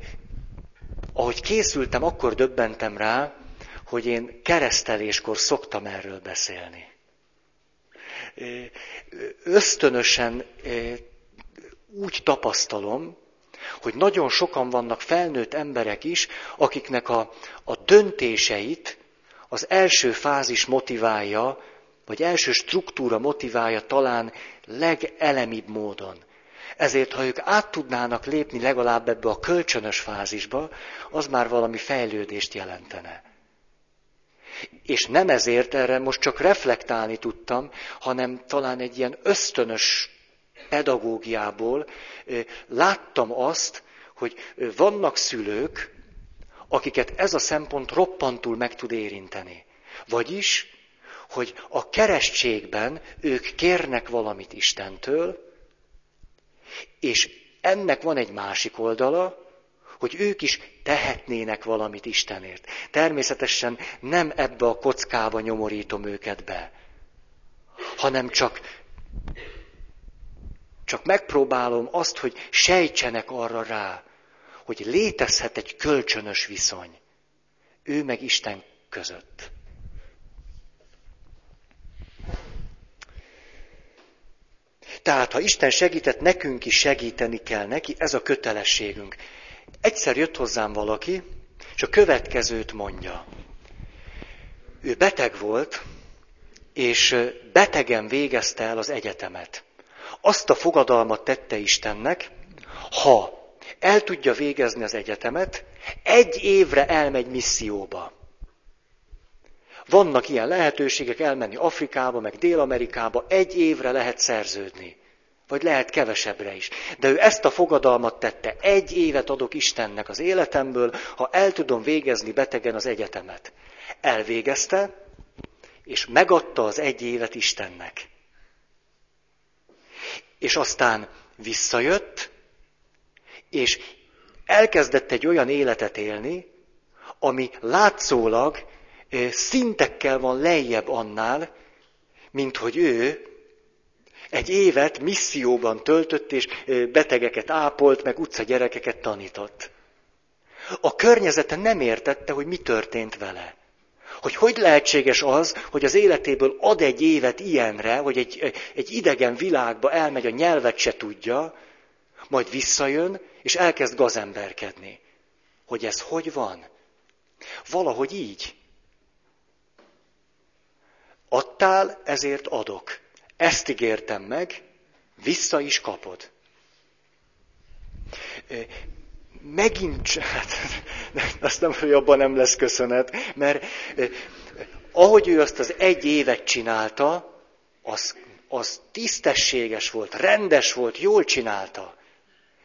ahogy készültem, akkor döbbentem rá, hogy én kereszteléskor szoktam erről beszélni. Eh, ösztönösen eh, úgy tapasztalom, hogy nagyon sokan vannak felnőtt emberek is, akiknek a, a döntéseit az első fázis motiválja, vagy első struktúra motiválja talán legelemibb módon. Ezért, ha ők át tudnának lépni legalább ebbe a kölcsönös fázisba, az már valami fejlődést jelentene. És nem ezért erre most csak reflektálni tudtam, hanem talán egy ilyen ösztönös pedagógiából láttam azt, hogy vannak szülők, akiket ez a szempont roppantul meg tud érinteni. Vagyis, hogy a keresztségben ők kérnek valamit Istentől, és ennek van egy másik oldala, hogy ők is tehetnének valamit Istenért. Természetesen nem ebbe a kockába nyomorítom őket be, hanem csak, csak megpróbálom azt, hogy sejtsenek arra rá, hogy létezhet egy kölcsönös viszony. Ő meg Isten között. Tehát, ha Isten segített, nekünk is segíteni kell neki, ez a kötelességünk. Egyszer jött hozzám valaki, és a következőt mondja. Ő beteg volt, és betegen végezte el az egyetemet. Azt a fogadalmat tette Istennek, ha el tudja végezni az egyetemet, egy évre elmegy misszióba. Vannak ilyen lehetőségek elmenni Afrikába, meg Dél-Amerikába, egy évre lehet szerződni. Vagy lehet kevesebbre is. De ő ezt a fogadalmat tette, egy évet adok Istennek az életemből, ha el tudom végezni betegen az egyetemet. Elvégezte, és megadta az egy évet Istennek. És aztán visszajött, és elkezdett egy olyan életet élni, ami látszólag szintekkel van lejjebb annál, mint hogy ő egy évet misszióban töltött, és betegeket ápolt, meg utcagyerekeket tanított. A környezete nem értette, hogy mi történt vele. Hogy hogy lehetséges az, hogy az életéből ad egy évet ilyenre, hogy egy, egy idegen világba elmegy, a nyelvet se tudja, majd visszajön, és elkezd gazemberkedni. Hogy ez hogy van? Valahogy így. Adtál, ezért adok. Ezt ígértem meg, vissza is kapod. Megint, hát, (laughs) azt nem, hogy abban nem lesz köszönet, mert ahogy ő azt az egy évet csinálta, az, az tisztességes volt, rendes volt, jól csinálta.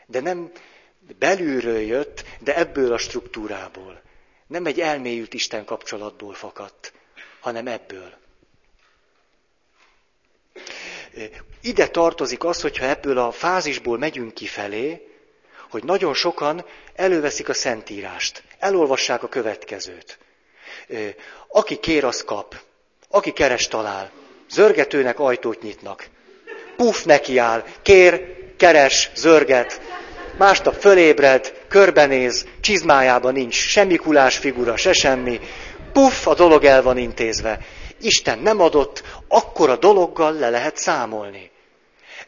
De nem belülről jött, de ebből a struktúrából. Nem egy elmélyült Isten kapcsolatból fakadt, hanem ebből. Ide tartozik az, hogyha ebből a fázisból megyünk kifelé, hogy nagyon sokan előveszik a Szentírást, elolvassák a következőt. Aki kér, az kap. Aki keres, talál. Zörgetőnek ajtót nyitnak. Puff nekiáll, kér, keres, zörget. Másnap fölébred, körbenéz, csizmájában nincs semmi kulás figura, se semmi. Puff, a dolog el van intézve. Isten nem adott, akkor a dologgal le lehet számolni.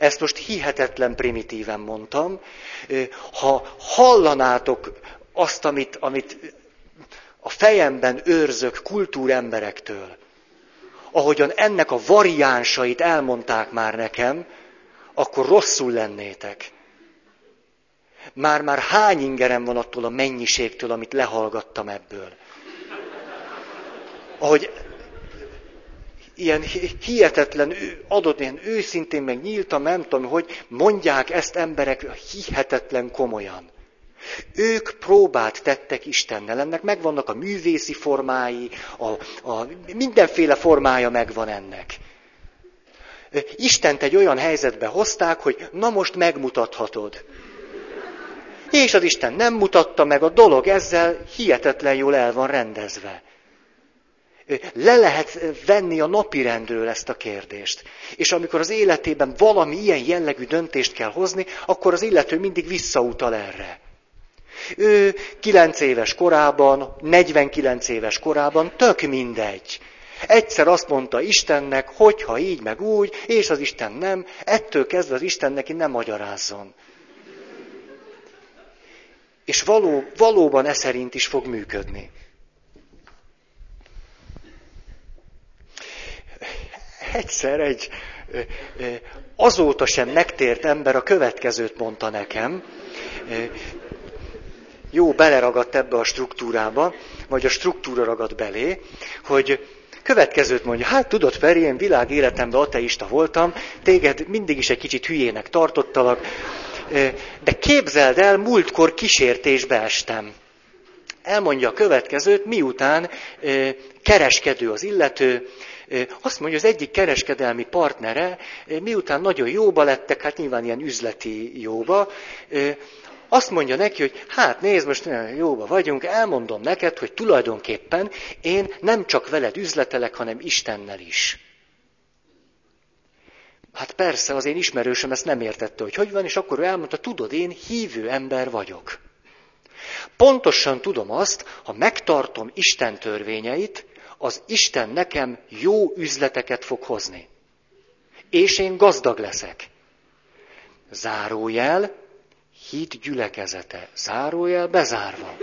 Ezt most hihetetlen primitíven mondtam. Ha hallanátok azt, amit, amit a fejemben őrzök kultúremberektől, ahogyan ennek a variánsait elmondták már nekem, akkor rosszul lennétek. Már-már hány ingerem van attól a mennyiségtől, amit lehallgattam ebből. Ahogy ilyen hihetetlen, adott ilyen őszintén, meg nyíltan, nem tudom, hogy mondják ezt emberek hihetetlen komolyan. Ők próbát tettek Istennel, ennek megvannak a művészi formái, a, a, mindenféle formája megvan ennek. Istent egy olyan helyzetbe hozták, hogy na most megmutathatod. És az Isten nem mutatta meg, a dolog ezzel hihetetlen jól el van rendezve le lehet venni a napirendről ezt a kérdést. És amikor az életében valami ilyen jellegű döntést kell hozni, akkor az illető mindig visszautal erre. Ő 9 éves korában, 49 éves korában, tök mindegy. Egyszer azt mondta Istennek, hogyha így meg úgy, és az Isten nem, ettől kezdve az Isten neki nem magyarázzon. És való, valóban e szerint is fog működni. Egyszer egy azóta sem megtért ember a következőt mondta nekem. Jó, beleragadt ebbe a struktúrába, vagy a struktúra ragad belé, hogy következőt mondja, hát tudod Feri, én világ életemben ateista voltam, téged mindig is egy kicsit hülyének tartottalak, de képzeld el, múltkor kísértésbe estem. Elmondja a következőt, miután kereskedő az illető, azt mondja, az egyik kereskedelmi partnere, miután nagyon jóba lettek, hát nyilván ilyen üzleti jóba, azt mondja neki, hogy hát nézd, most jóba vagyunk, elmondom neked, hogy tulajdonképpen én nem csak veled üzletelek, hanem Istennel is. Hát persze, az én ismerősöm ezt nem értette, hogy hogy van, és akkor ő elmondta, tudod, én hívő ember vagyok. Pontosan tudom azt, ha megtartom Isten törvényeit, az Isten nekem jó üzleteket fog hozni. És én gazdag leszek. Zárójel, hit gyülekezete. Zárójel bezárva.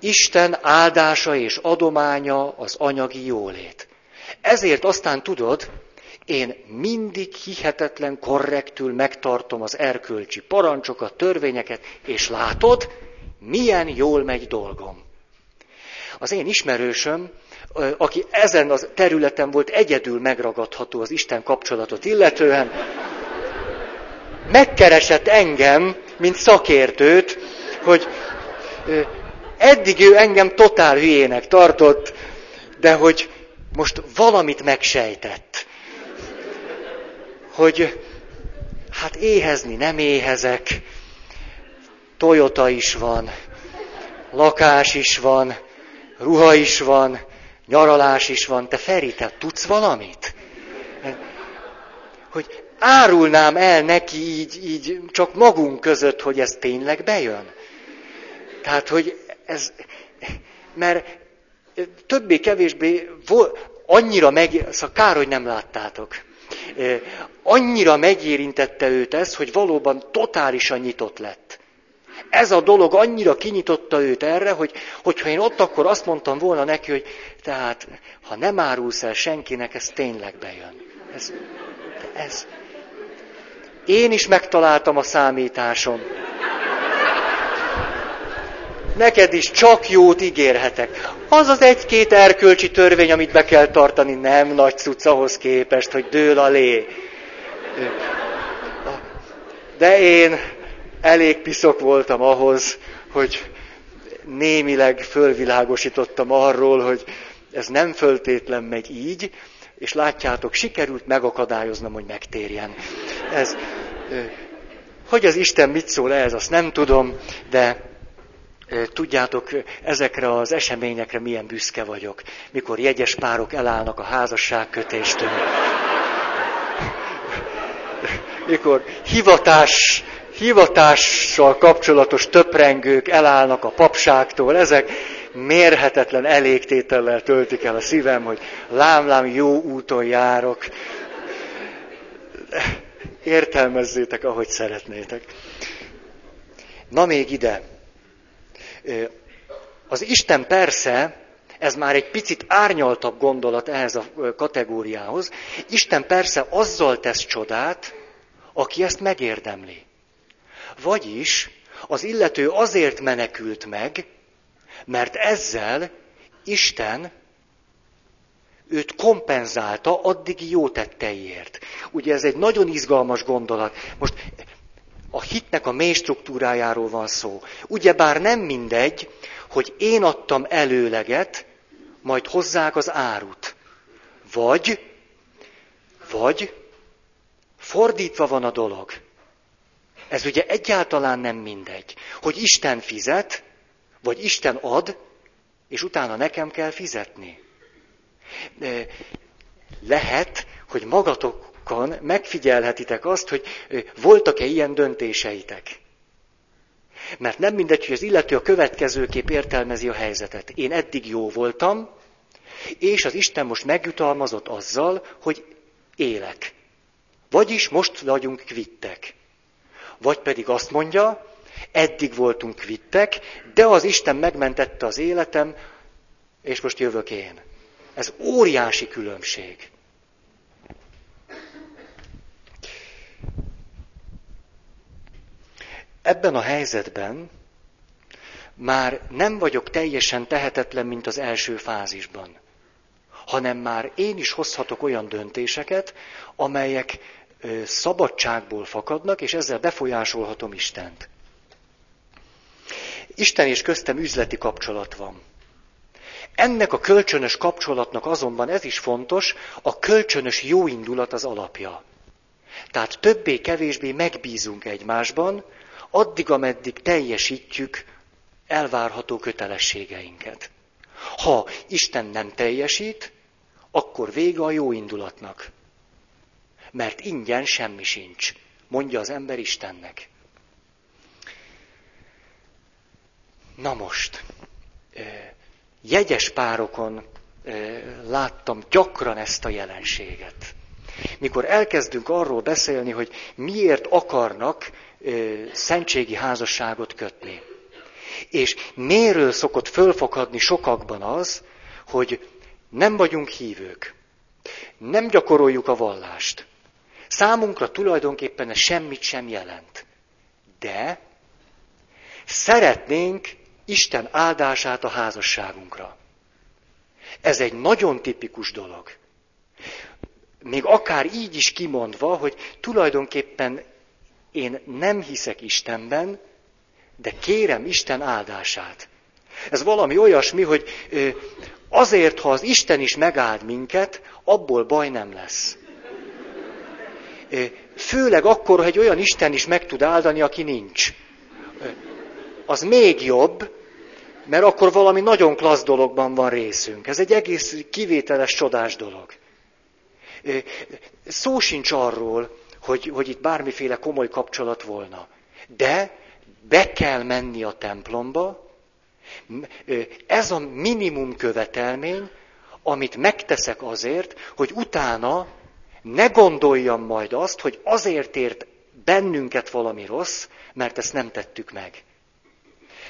Isten áldása és adománya az anyagi jólét. Ezért aztán tudod, én mindig hihetetlen korrektül megtartom az erkölcsi parancsokat, törvényeket, és látod, milyen jól megy dolgom. Az én ismerősöm, aki ezen a területen volt egyedül megragadható az Isten kapcsolatot illetően, megkeresett engem, mint szakértőt, hogy eddig ő engem totál hülyének tartott, de hogy most valamit megsejtett. Hogy hát éhezni nem éhezek, Toyota is van, lakás is van, ruha is van, nyaralás is van. Te Feri, te tudsz valamit? Hogy árulnám el neki így, így csak magunk között, hogy ez tényleg bejön. Tehát, hogy ez, mert többé-kevésbé annyira meg, szóval kár, hogy nem láttátok. Annyira megérintette őt ez, hogy valóban totálisan nyitott lett. Ez a dolog annyira kinyitotta őt erre, hogy hogyha én ott akkor azt mondtam volna neki, hogy tehát, ha nem árulsz el senkinek, ez tényleg bejön. Ez, ez. Én is megtaláltam a számításom. Neked is csak jót ígérhetek. Az az egy-két erkölcsi törvény, amit be kell tartani, nem nagy cucc ahhoz képest, hogy dől a lé. De én elég piszok voltam ahhoz, hogy némileg fölvilágosítottam arról, hogy ez nem föltétlen megy így, és látjátok, sikerült megakadályoznom, hogy megtérjen. Ez, hogy az Isten mit szól ehhez, azt nem tudom, de tudjátok, ezekre az eseményekre milyen büszke vagyok, mikor jegyes párok elállnak a házasságkötéstől. Mikor hivatás hivatással kapcsolatos töprengők elállnak a papságtól, ezek mérhetetlen elégtétellel töltik el a szívem, hogy lám-lám jó úton járok. Értelmezzétek, ahogy szeretnétek. Na még ide. Az Isten persze, ez már egy picit árnyaltabb gondolat ehhez a kategóriához, Isten persze azzal tesz csodát, aki ezt megérdemli. Vagyis az illető azért menekült meg, mert ezzel Isten őt kompenzálta addigi jó tetteiért. Ugye ez egy nagyon izgalmas gondolat. Most a hitnek a mély struktúrájáról van szó. Ugyebár nem mindegy, hogy én adtam előleget, majd hozzák az árut. Vagy, vagy fordítva van a dolog. Ez ugye egyáltalán nem mindegy, hogy Isten fizet, vagy Isten ad, és utána nekem kell fizetni. Lehet, hogy magatokon megfigyelhetitek azt, hogy voltak-e ilyen döntéseitek. Mert nem mindegy, hogy az illető a következőképp értelmezi a helyzetet. Én eddig jó voltam, és az Isten most megjutalmazott azzal, hogy élek. Vagyis most vagyunk kvittek. Vagy pedig azt mondja, eddig voltunk kvittek, de az Isten megmentette az életem, és most jövök én. Ez óriási különbség. Ebben a helyzetben már nem vagyok teljesen tehetetlen, mint az első fázisban, hanem már én is hozhatok olyan döntéseket, amelyek szabadságból fakadnak, és ezzel befolyásolhatom Istent. Isten és köztem üzleti kapcsolat van. Ennek a kölcsönös kapcsolatnak azonban ez is fontos, a kölcsönös jóindulat az alapja. Tehát többé-kevésbé megbízunk egymásban, addig, ameddig teljesítjük elvárható kötelességeinket. Ha Isten nem teljesít, akkor vége a jó indulatnak. Mert ingyen semmi sincs, mondja az ember Istennek. Na most, jegyes párokon láttam gyakran ezt a jelenséget. Mikor elkezdünk arról beszélni, hogy miért akarnak szentségi házasságot kötni. És miről szokott fölfoghatni sokakban az, hogy nem vagyunk hívők, nem gyakoroljuk a vallást. Számunkra tulajdonképpen ez semmit sem jelent. De szeretnénk Isten áldását a házasságunkra. Ez egy nagyon tipikus dolog. Még akár így is kimondva, hogy tulajdonképpen én nem hiszek Istenben, de kérem Isten áldását. Ez valami olyasmi, hogy azért, ha az Isten is megáld minket, abból baj nem lesz. Főleg akkor, ha egy olyan Isten is meg tud áldani, aki nincs. Az még jobb, mert akkor valami nagyon klassz dologban van részünk. Ez egy egész kivételes, csodás dolog. Szó sincs arról, hogy, hogy itt bármiféle komoly kapcsolat volna. De be kell menni a templomba, ez a minimum követelmény, amit megteszek azért, hogy utána ne gondoljam majd azt, hogy azért ért bennünket valami rossz, mert ezt nem tettük meg.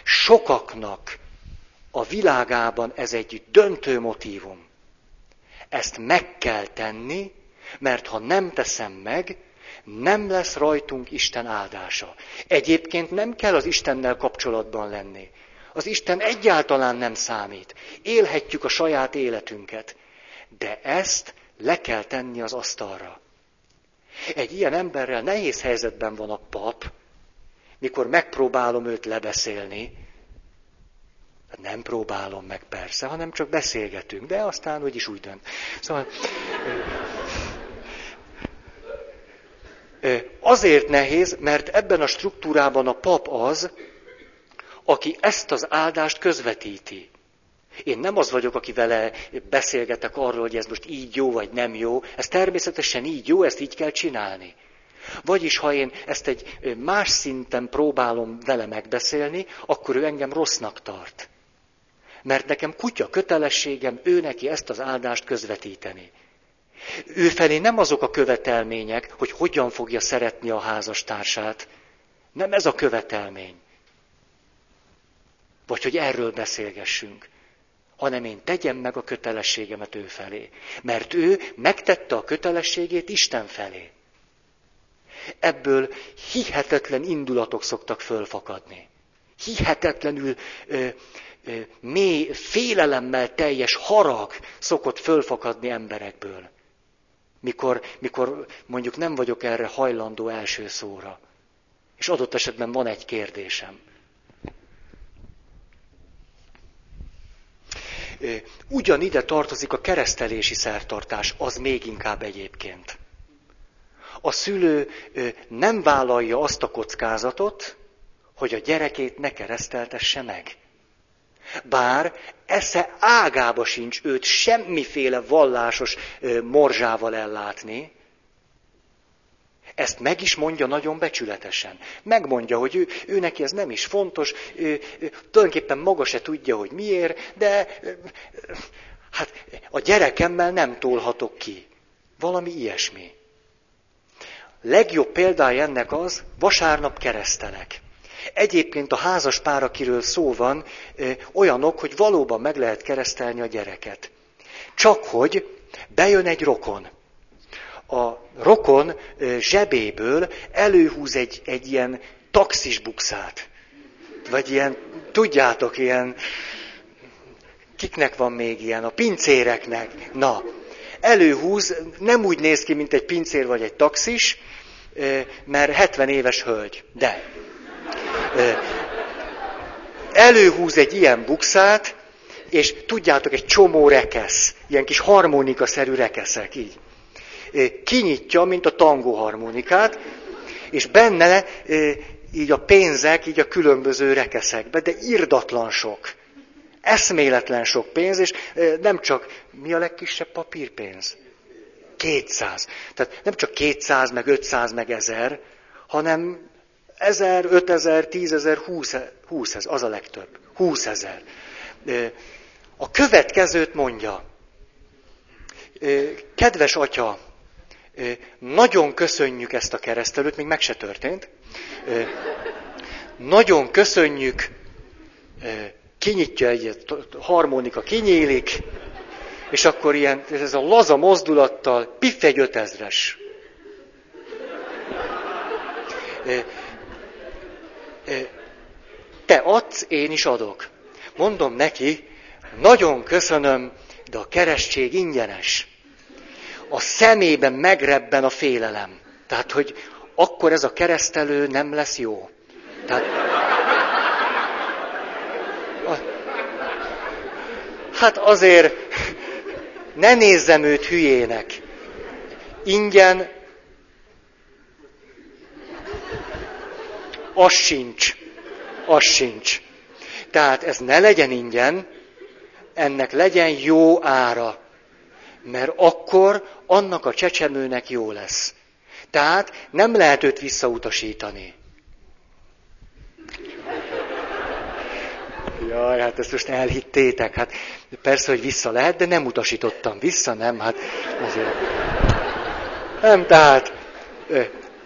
Sokaknak a világában ez egy döntő motívum. Ezt meg kell tenni, mert ha nem teszem meg, nem lesz rajtunk Isten áldása. Egyébként nem kell az Istennel kapcsolatban lenni. Az Isten egyáltalán nem számít. Élhetjük a saját életünket. De ezt le kell tenni az asztalra. Egy ilyen emberrel nehéz helyzetben van a pap, mikor megpróbálom őt lebeszélni. Nem próbálom meg persze, hanem csak beszélgetünk, de aztán úgyis úgy dönt. Szóval azért nehéz, mert ebben a struktúrában a pap az, aki ezt az áldást közvetíti. Én nem az vagyok, aki vele beszélgetek arról, hogy ez most így jó vagy nem jó. Ez természetesen így jó, ezt így kell csinálni. Vagyis, ha én ezt egy más szinten próbálom vele megbeszélni, akkor ő engem rossznak tart. Mert nekem kutya kötelességem ő neki ezt az áldást közvetíteni. Ő felé nem azok a követelmények, hogy hogyan fogja szeretni a házastársát. Nem ez a követelmény. Vagy hogy erről beszélgessünk. Hanem én tegyem meg a kötelességemet ő felé. Mert ő megtette a kötelességét Isten felé. Ebből hihetetlen indulatok szoktak fölfakadni. Hihetetlenül ö, ö, mély, félelemmel teljes harag szokott fölfakadni emberekből mikor, mikor mondjuk nem vagyok erre hajlandó első szóra. És adott esetben van egy kérdésem. Ugyanide tartozik a keresztelési szertartás, az még inkább egyébként. A szülő nem vállalja azt a kockázatot, hogy a gyerekét ne kereszteltesse meg. Bár esze ágába sincs őt semmiféle vallásos morzsával ellátni, ezt meg is mondja nagyon becsületesen. Megmondja, hogy ő, ő neki ez nem is fontos, ő, ő, tulajdonképpen maga se tudja, hogy miért, de hát a gyerekemmel nem tolhatok ki. Valami ilyesmi. Legjobb példája ennek az, vasárnap keresztelek. Egyébként a házas pár, akiről szó van, olyanok, hogy valóban meg lehet keresztelni a gyereket. Csak hogy bejön egy rokon. A rokon zsebéből előhúz egy, egy ilyen taxis bukszát. Vagy ilyen, tudjátok, ilyen, kiknek van még ilyen, a pincéreknek. Na, előhúz, nem úgy néz ki, mint egy pincér vagy egy taxis, mert 70 éves hölgy, de előhúz egy ilyen bukszát, és tudjátok, egy csomó rekesz, ilyen kis harmonikaszerű rekeszek, így. Kinyitja, mint a tangó harmonikát, és benne így a pénzek, így a különböző rekeszekbe, de irdatlan sok. Eszméletlen sok pénz, és nem csak, mi a legkisebb papírpénz? 200. Tehát nem csak 200, meg 500, meg 1000, hanem 1000, 5000, 10000, 20 ezer, az a legtöbb. 20 ezer. A következőt mondja. Kedves atya, nagyon köszönjük ezt a keresztelőt, még meg se történt. Nagyon köszönjük, kinyitja egy harmonika, kinyílik, és akkor ilyen, ez a laza mozdulattal, piff egy ötezres. Te adsz, én is adok. Mondom neki, nagyon köszönöm, de a keresztség ingyenes. A szemében megrebben a félelem. Tehát, hogy akkor ez a keresztelő nem lesz jó. Tehát, hát azért ne nézzem őt hülyének. Ingyen az sincs. Az sincs. Tehát ez ne legyen ingyen, ennek legyen jó ára. Mert akkor annak a csecsemőnek jó lesz. Tehát nem lehet őt visszautasítani. Jaj, hát ezt most elhittétek. Hát persze, hogy vissza lehet, de nem utasítottam vissza, nem? Hát azért. Nem, tehát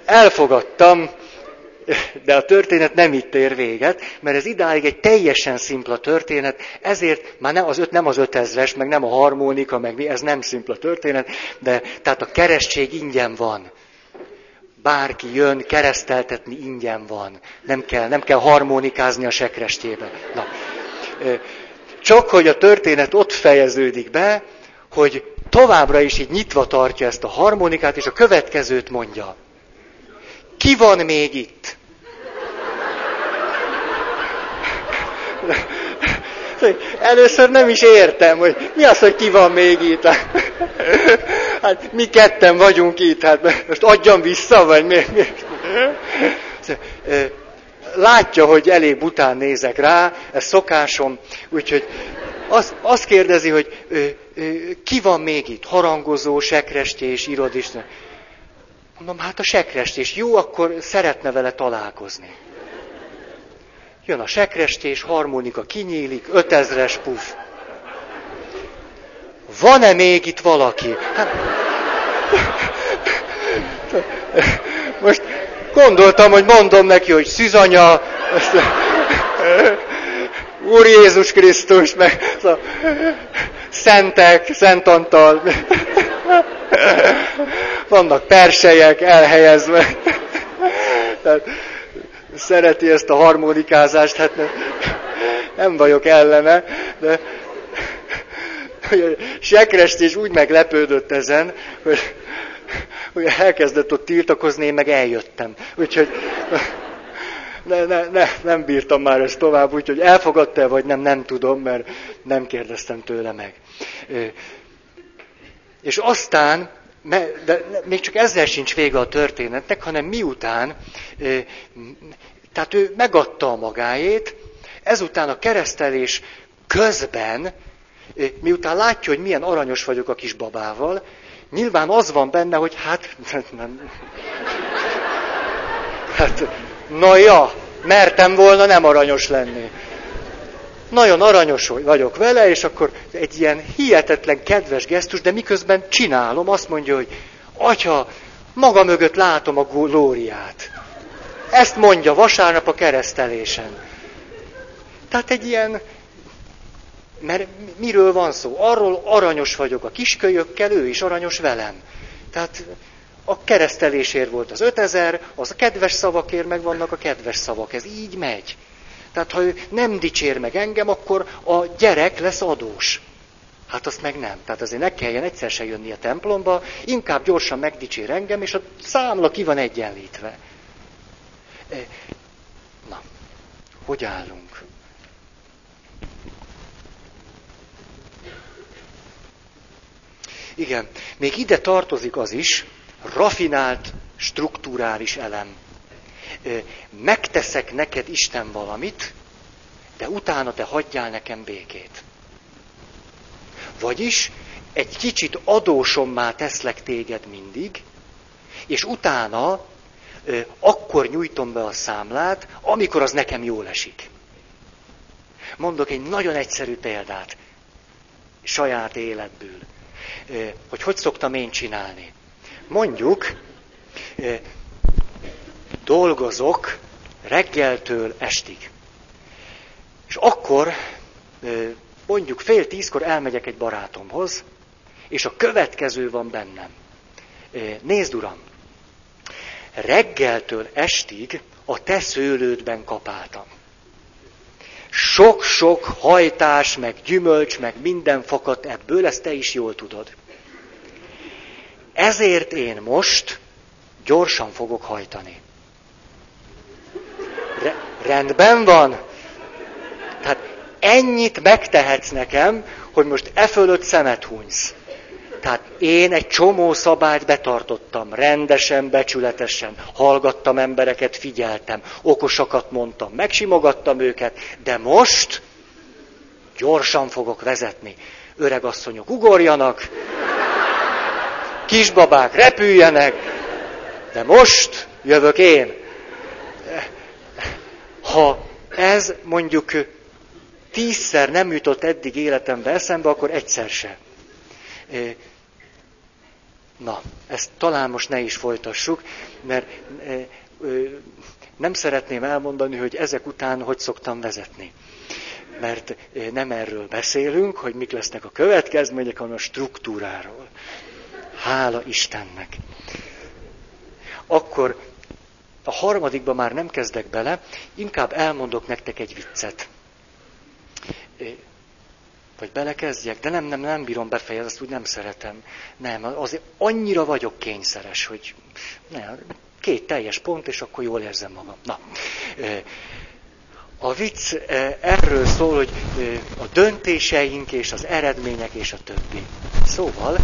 elfogadtam, de a történet nem itt ér véget, mert ez idáig egy teljesen szimpla történet, ezért már nem az, öt, nem az ötezres, meg nem a harmonika, meg mi, ez nem szimpla történet, de tehát a keresztség ingyen van. Bárki jön, kereszteltetni ingyen van. Nem kell, nem kell harmonikázni a sekrestébe. Na. Csak hogy a történet ott fejeződik be, hogy továbbra is így nyitva tartja ezt a harmonikát, és a következőt mondja. Ki van még itt? Először nem is értem, hogy mi az, hogy ki van még itt. Hát mi ketten vagyunk itt, hát most adjam vissza, vagy mi? mi? Látja, hogy elég bután nézek rá, ez szokásom, úgyhogy azt, azt kérdezi, hogy ö, ö, ki van még itt? Harangozó, sekrestés, irodis. Mondom, hát a sekrestés. Jó, akkor szeretne vele találkozni. Jön a sekrestés, harmonika kinyílik, ötezres puf. Van-e még itt valaki? Hát... Most gondoltam, hogy mondom neki, hogy szűzanya, Úr Jézus Krisztus, meg a szentek, Szent Antal, vannak perselyek elhelyezve. Tehát, szereti ezt a harmonikázást, hát nem, nem vagyok ellene, de Sekrestés úgy meglepődött ezen, hogy, hogy elkezdett ott tiltakozni, én meg eljöttem. Úgyhogy ne, ne, ne, nem bírtam már ezt tovább, úgyhogy elfogadta vagy nem, nem tudom, mert nem kérdeztem tőle meg. És aztán de még csak ezzel sincs vége a történetnek, hanem miután, tehát ő megadta a magáét, ezután a keresztelés közben, miután látja, hogy milyen aranyos vagyok a kis babával, nyilván az van benne, hogy hát, nem, hát, na ja, mertem volna nem aranyos lenni nagyon aranyos vagyok vele, és akkor egy ilyen hihetetlen kedves gesztus, de miközben csinálom, azt mondja, hogy atya, maga mögött látom a glóriát. Ezt mondja vasárnap a keresztelésen. Tehát egy ilyen, mert miről van szó? Arról aranyos vagyok a kiskölyökkel, ő is aranyos velem. Tehát a keresztelésért volt az 5000, az a kedves szavakért meg vannak a kedves szavak. Ez így megy. Tehát ha ő nem dicsér meg engem, akkor a gyerek lesz adós. Hát azt meg nem. Tehát azért ne kelljen egyszer se jönni a templomba, inkább gyorsan megdicsér engem, és a számla ki van egyenlítve. Na, hogy állunk? Igen, még ide tartozik az is, rafinált, strukturális elem megteszek neked Isten valamit, de utána te hagyjál nekem békét. Vagyis egy kicsit adósommá teszlek téged mindig, és utána akkor nyújtom be a számlát, amikor az nekem jól esik. Mondok egy nagyon egyszerű példát, saját életből, hogy hogy szoktam én csinálni. Mondjuk, dolgozok reggeltől estig. És akkor mondjuk fél tízkor elmegyek egy barátomhoz, és a következő van bennem. Nézd, uram, reggeltől estig a te szőlődben kapáltam. Sok-sok hajtás, meg gyümölcs, meg minden fakadt ebből, ezt te is jól tudod. Ezért én most gyorsan fogok hajtani. Re- rendben van? Tehát ennyit megtehetsz nekem, hogy most e fölött szemet hunysz. Tehát én egy csomó szabályt betartottam, rendesen, becsületesen, hallgattam embereket, figyeltem, okosakat mondtam, megsimogattam őket, de most gyorsan fogok vezetni. Öregasszonyok ugorjanak, kisbabák repüljenek, de most jövök én. Ha ez mondjuk tízszer nem jutott eddig életembe eszembe, akkor egyszer se. Na, ezt talán most ne is folytassuk, mert nem szeretném elmondani, hogy ezek után hogy szoktam vezetni. Mert nem erről beszélünk, hogy mik lesznek a következmények, hanem a struktúráról. Hála Istennek. Akkor a harmadikba már nem kezdek bele, inkább elmondok nektek egy viccet vagy belekezdjek, de nem, nem, nem bírom befejezni, azt úgy nem szeretem. Nem, azért annyira vagyok kényszeres, hogy nem, két teljes pont, és akkor jól érzem magam. Na, a vicc erről szól, hogy a döntéseink és az eredmények és a többi. Szóval,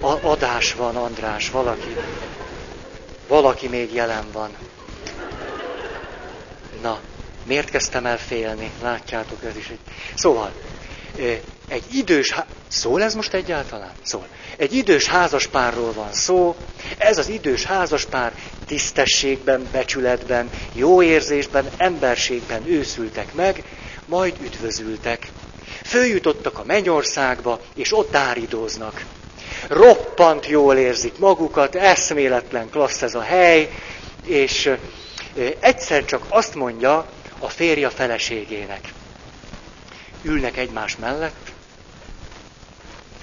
adás van, András, valaki, valaki még jelen van. Na, miért kezdtem el félni? Látjátok, ez is egy... Szóval, egy idős... Há... Szól ez most egyáltalán? Szól. Egy idős házaspárról van szó. Ez az idős házaspár tisztességben, becsületben, jó érzésben, emberségben őszültek meg, majd üdvözültek. Följutottak a mennyországba, és ott áridóznak. Roppant jól érzik magukat, eszméletlen klassz ez a hely, és egyszer csak azt mondja a férja feleségének. Ülnek egymás mellett,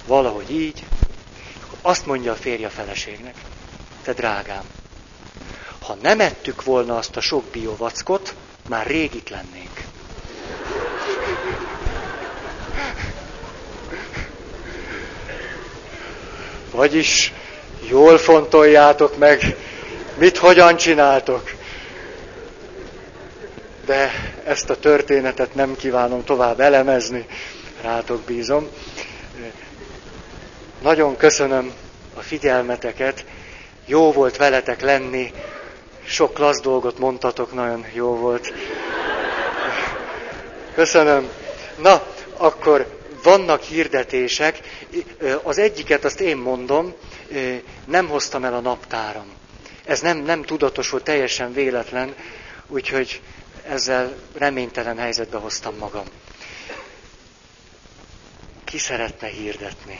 valahogy így, azt mondja a férja feleségnek, te drágám, ha nem ettük volna azt a sok biovackot, már rég itt lennénk. Vagyis jól fontoljátok meg, mit hogyan csináltok de ezt a történetet nem kívánom tovább elemezni, rátok bízom. Nagyon köszönöm a figyelmeteket, jó volt veletek lenni, sok klassz dolgot mondtatok, nagyon jó volt. Köszönöm. Na, akkor vannak hirdetések. Az egyiket azt én mondom, nem hoztam el a naptáram. Ez nem, nem tudatos volt, teljesen véletlen, úgyhogy ezzel reménytelen helyzetbe hoztam magam. Ki szeretne hirdetni?